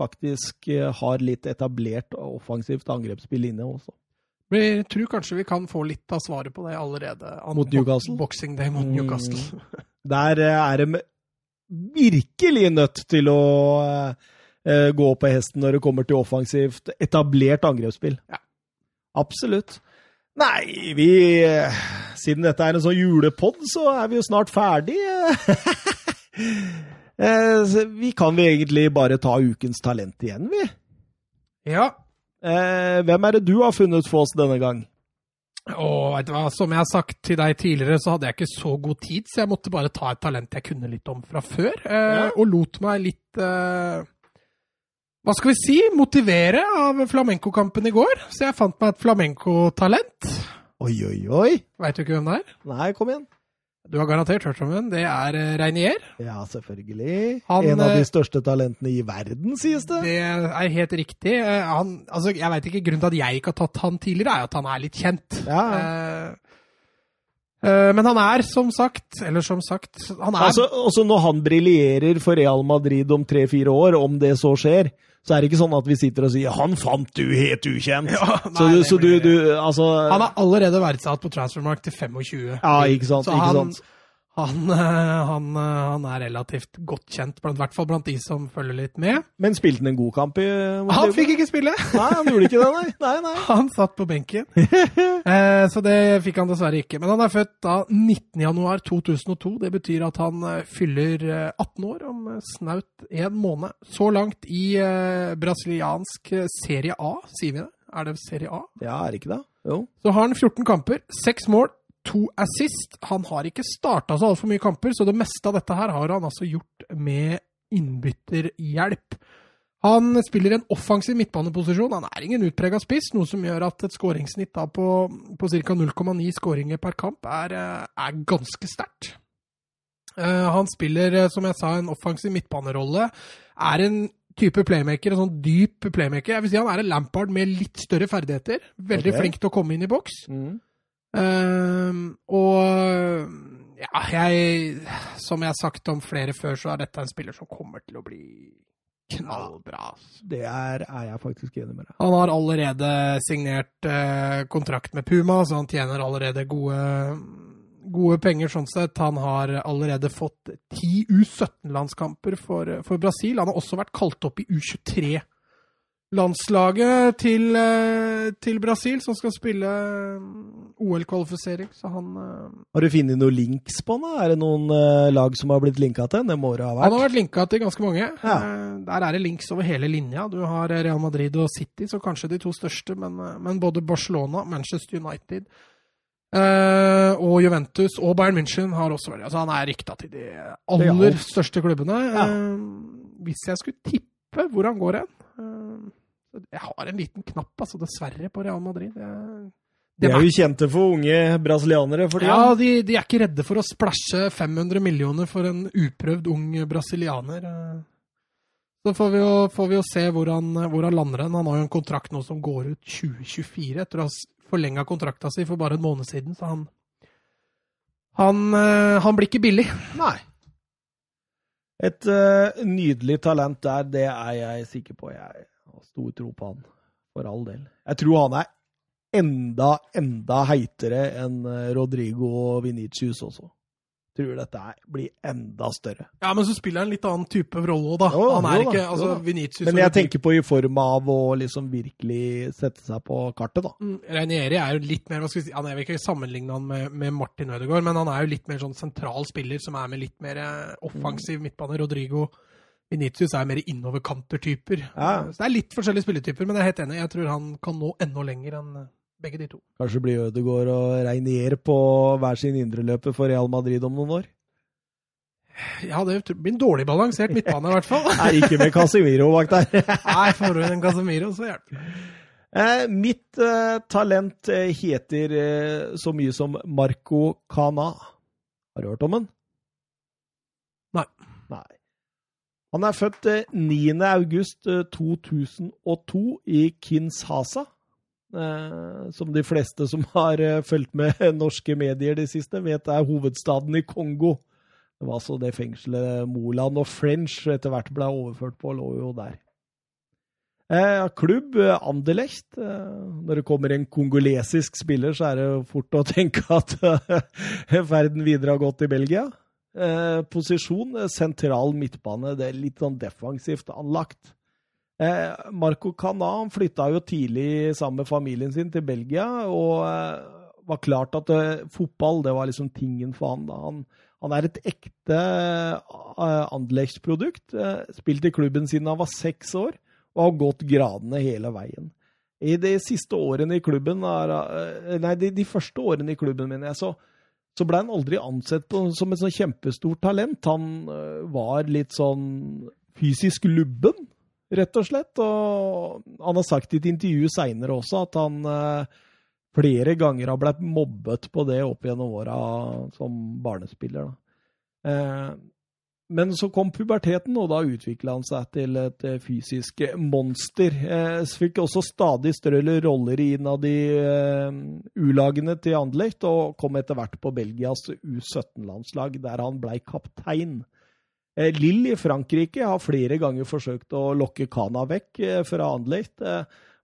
faktisk eh, har litt etablert offensivt angrepsspill inne også. Vi tror kanskje vi kan få litt av svaret på det allerede. Mot Newcastle? Boxing Day mot Newcastle. Mm. [laughs] Der eh, er de virkelig nødt til å uh, gå på hesten når det kommer til offensivt, etablert angrepsspill. Ja. Absolutt. Nei, vi Siden dette er en sånn julepod, så er vi jo snart ferdig. [laughs] Eh, vi kan vi egentlig bare ta ukens talent igjen, vi. Ja. Eh, hvem er det du har funnet for oss denne gang? Og vet du hva, Som jeg har sagt til deg tidligere, så hadde jeg ikke så god tid, så jeg måtte bare ta et talent jeg kunne litt om fra før. ja. Og lot meg litt hva skal vi si, motivere av flamenco-kampen i går. Så jeg fant meg et flamenco-talent. Oi, oi, oi. Veit du ikke hvem det er? Nei, kom igjen. Du har garantert hørt om den. Det er eh, Reinier. Ja, selvfølgelig. Han, en av de eh, største talentene i verden, sies det. Det er helt riktig. Eh, han, altså, jeg veit ikke, Grunnen til at jeg ikke har tatt han tidligere, er at han er litt kjent. Ja. Uh, men han er, som sagt Eller som sagt han er... Altså, også når han briljerer for Real Madrid om tre-fire år, om det så skjer, så er det ikke sånn at vi sitter og sier 'han fant du helt ukjent'. Ja, nei, så, du, så du, du, altså Han er allerede verdsatt på transfermark til 25. Ja, ikke sant. Så ikke han, sant? Han, eh, han, eh, han, er relativt godt kjent, i hvert fall blant de som følger litt med. Men spilte han en god kamp? i Han fikk ikke spille! [laughs] Nei, han gjorde ikke det, nei. nei, nei. Han satt på benken. [laughs] eh, så det fikk han dessverre ikke. Men han er født da 19.1.2002. Det betyr at han eh, fyller 18 år om snaut en måned. Så langt i eh, brasiliansk Serie A, sier vi det? Er det Serie A? Ja, er det ikke det? Jo. Så har han 14 kamper, 6 mål, to assist. Han har ikke starta så altfor mye kamper, så det meste av dette her har han altså gjort med innbytterhjelp. Han spiller en offensiv midtbaneposisjon. Han er ingen utprega spiss, noe som gjør at et skåringssnitt på, på ca. 0,9 skåringer per kamp er, eh, er ganske sterkt. Uh, han spiller, eh, som jeg sa, en offensiv midtbanerolle. Er en type playmaker, en sånn dyp playmaker. Jeg vil si Han er en Lampard med litt større ferdigheter. Veldig okay. flink til å komme inn i boks. Mm. Uh, og Ja, jeg Som jeg har sagt om flere før, så er dette en spiller som kommer til å bli knallbra. Det er, er jeg faktisk enig med deg. Han har allerede signert eh, kontrakt med Puma, så han tjener allerede gode, gode penger sånn sett. Han har allerede fått ti U17-landskamper for, for, Brasil. Han har også vært kalt opp i U23 landslaget til, eh, til, Brasil, som skal spille eh, OL-kvalifisering, så han eh, Har du funnet noen links på han? Er det noen lag som har blitt linka til? Det må det ha vært. Han har vært linka til ganske mange. Ja. Der er det links over hele linja. Du har Real Madrid og City, så kanskje de to største, men, men både Barcelona, Manchester United og Juventus og Bayern München har også vært Altså han er rykta til de aller største klubbene. Ja. hvis jeg skulle tippe hvor han går hen jeg har en liten knapp, altså, dessverre, på Real Madrid. Jeg, de er jo kjente for unge brasilianere for. Ja, de, de, er ikke redde for å splæsje 500 millioner for en uprøvd ung brasilianer. Så får vi jo, får vi jo se hvor han, hvor han lander hen. Han har jo en kontrakt nå som går ut 2024, etter å ha forlenga kontrakta si for bare en måned siden. Så han, han, eh, han blir ikke billig. Nei. Et uh, nydelig talent der, det er jeg sikker på. Jeg stor tro på han, for all del. Jeg tror han er enda, enda heitere enn eh, Rodrigo og Venitius også. Jeg tror dette blir enda større. Ja, men så spiller han litt annen type rolle òg, da. Jo, han er jo, ikke altså, Vinicius Men jeg tenker på i form av å liksom virkelig sette seg på kartet, da. Mm, Reinieri er jo litt mer hva skal vi si, Han er vel ikke sammenligne han med, med Martin Ødegaard, men han er jo litt mer sånn sentral spiller som er med litt mer eh, offensiv midtbane. Rodrigo Vinicius er mer innoverkanter-typer. Ja. Så det er litt forskjellige spilletyper, men jeg er helt enig. Jeg tror han kan nå enda lenger enn eh, begge de to. Kanskje blir Ødegaard og Reinier på hver sin indreløper for Real Madrid om noen år? Ja, det blir en dårlig balansert midtbane, i hvert fall. Nei, [laughs] ikke med Casemiro bak der. [laughs] Nei, får du en Casemiro, så hjelper det. Eh, mitt eh, talent eh, heter eh, så mye som Marco Cana. Har du hørt om den? Nei. Nei. Han er født 9. Eh, august 2002 eh, i Kinshasa. Eh, som de fleste som har fulgt med [laughs] norske medier de siste, vet er hovedstaden i Kongo. Det var altså det fengselet Moland og French etter hvert ble overført på, lå jo der. klubb Anderlecht. når det kommer en kongolesisk spiller, så er det fort å tenke at [laughs] verden videre har gått i Belgia. Eh, posisjon, eh, sentral midtbane. Det er litt sånn defensivt anlagt. Eh, Marco Cana flytta jo tidlig sammen med familien sin til Belgia, og eh, var klart at eh, fotball det var liksom tingen for han. da. Han, han er et ekte uh, Anderlecht-produkt. Uh, spilt i klubben siden han var seks år, og har gått gradene hele veien. I de siste årene i klubben, nei, de, de, første årene i klubben min, så, så ble han aldri ansett på, som et sånn kjempestort talent. Han uh, var litt sånn fysisk lubben, rett og slett. Og han har sagt i et intervju seinere også at han uh, flere ganger har blitt mobbet på det opp gjennom åra som barnespiller. Uh, men så kom puberteten, og da utvikla han seg til et eh, fysisk monster. Så fikk også stadig større roller innad i uh, U-lagene til Anderlecht, og kom etter hvert på Belgias U17-landslag, der han blei kaptein. Eh, Lill i Frankrike har flere ganger forsøkt å lokke Kana vekk eh, fra Anderlecht.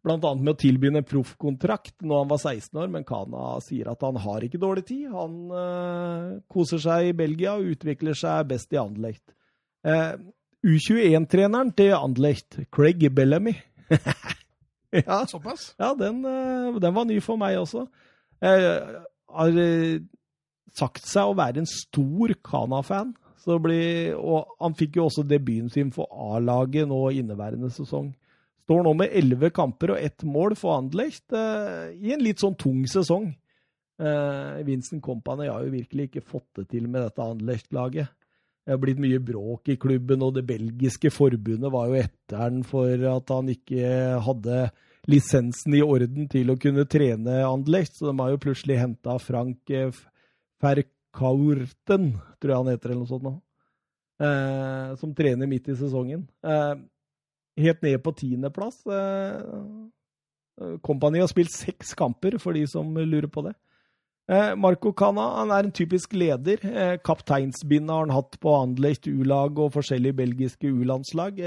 Eh, Bl.a. med å tilby en proffkontrakt når han var 16 år, men Kana sier at han har ikke dårlig tid. Han uh, koser seg i Belgia og utvikler seg best i Anderlecht. Uh, U21-treneren til Anderlecht, Craig Bellamy [laughs] ja, Såpass? Ja, den, uh, den, var ny for meg også. har sagt seg å være en stor Kana-fan. Og han fikk jo også debuten sin for A-laget nå inneværende sesong. Står nå med elleve kamper og ett mål for Anderlecht uh, i en litt sånn tung sesong. Uh, Vincent Company har jo virkelig ikke fått det til med dette Anderlecht-laget. Det har blitt mye bråk i klubben, og det belgiske forbundet var jo etter han for at han ikke hadde lisensen i orden til å kunne trene Anderlecht, så de har jo plutselig henta Frank Ferkaurten, tror jeg han heter, eller noe sånt nå, uh, som trener midt i sesongen. Uh, helt ned på tiendeplass. Eh, Company har spilt seks kamper, for de som lurer på det. Eh, Marco Cana han er en typisk leder. Eh, Kapteinsbindet har han hatt på Anderlecht U-lag og forskjellige belgiske U-landslag.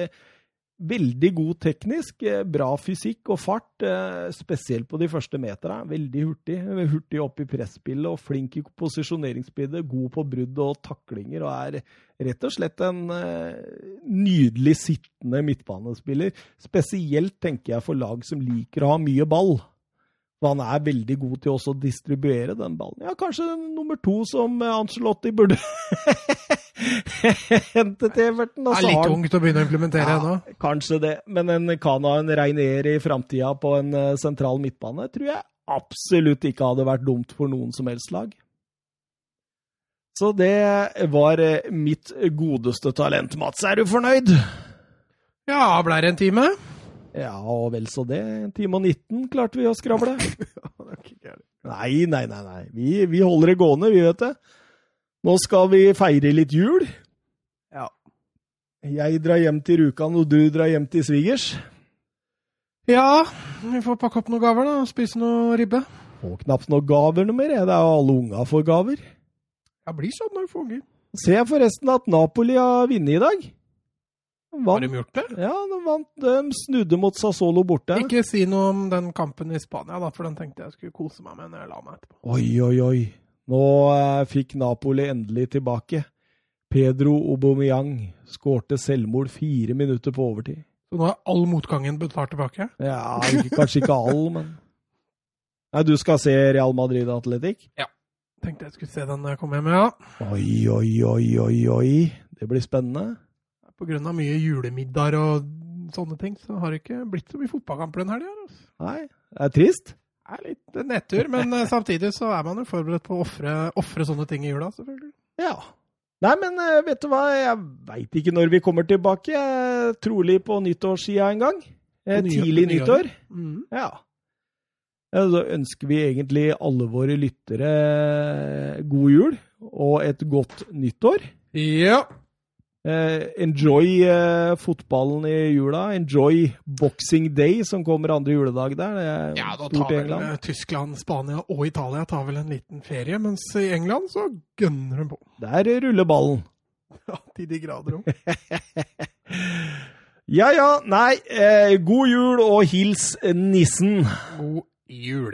Veldig god teknisk, eh, bra fysikk og fart, eh, spesielt på de første meterne. Veldig hurtig. Hurtig opp i presspillet og flink i posisjoneringsspillet. God på brudd og taklinger og er rett og slett en eh, nydelig sittende midtbanespiller. Spesielt tenker jeg for lag som liker å ha mye ball. For han er veldig god til også å distribuere den ballen. Ja, kanskje nummer to som Angelotti burde [laughs] hente til Everton. Det er litt ungt å begynne å implementere ennå. ja, kanskje det. Men en Kana en Reinier i framtida på en eh, sentral midtbane tror jeg absolutt ikke hadde vært dumt for noen som helst lag. Så det var eh, mitt godeste talent. Mats, er du fornøyd? Ja, ble det en time? Ja, og vel så det. En time og 19 klarte vi å skravle. [laughs] Nei, nei, nei. nei. Vi, vi holder det gående, vi vet det. Nå skal vi feire litt jul. Ja. Jeg drar hjem til Rjukan, og du drar hjem til svigers. Ja, vi får pakke opp noen gaver, da. og Spise noe ribbe. Får knapt noen gaver noe mer. Det er jo alle unga får gaver. Ja, blir sånn når vi får unger. Ser jeg forresten at Napoli har vunnet i dag. Har de gjort det? ja, de vant. De snudde mot Sassolo borte. Ikke si noe om den kampen i Spania, da, for den tenkte jeg skulle kose meg med når jeg la meg etterpå. Oi, oi, oi. Nå eh, fikk Napoli endelig tilbake. Pedro Aubameyang skårte selvmord fire minutter på overtid. Så nå er all motgangen betalt tilbake? Ja, ikke, kanskje ikke all, men Nei, du skal se Real Madrid Atletic? Tenkte jeg skulle se den når jeg kom hjem, ja. Oi, oi, oi, oi, oi. Det blir spennende. Av mye julemiddager og sånne ting, så har det ikke blitt så mye fotballkamper den helga. Altså. Nei, det er trist. Det er litt nedtur, men eh, samtidig så er man jo forberedt på å ofre, sånne ting i jula, selvfølgelig. Ja. Nei, men eh, vet du hva, jeg veit ikke når vi kommer tilbake. Trolig på nyttårssida en gang. Eh, nye- Tidlig nyttår. Mm. Ja. Ja, Så ønsker vi egentlig alle våre lyttere god jul og et godt nyttår. Ja. Eh, enjoy eh, fotballen i jula. Enjoy boxing day, som kommer andre juledag der. Det er ja, da stort tar vel England. eh, Tyskland, Spania og Italia tar vel en liten ferie, mens i England så gønner de på. Der ruller ballen. [laughs] Ja, til de grader òg. [laughs] Ja ja, nei, eh, god jul og hils nissen. God jul.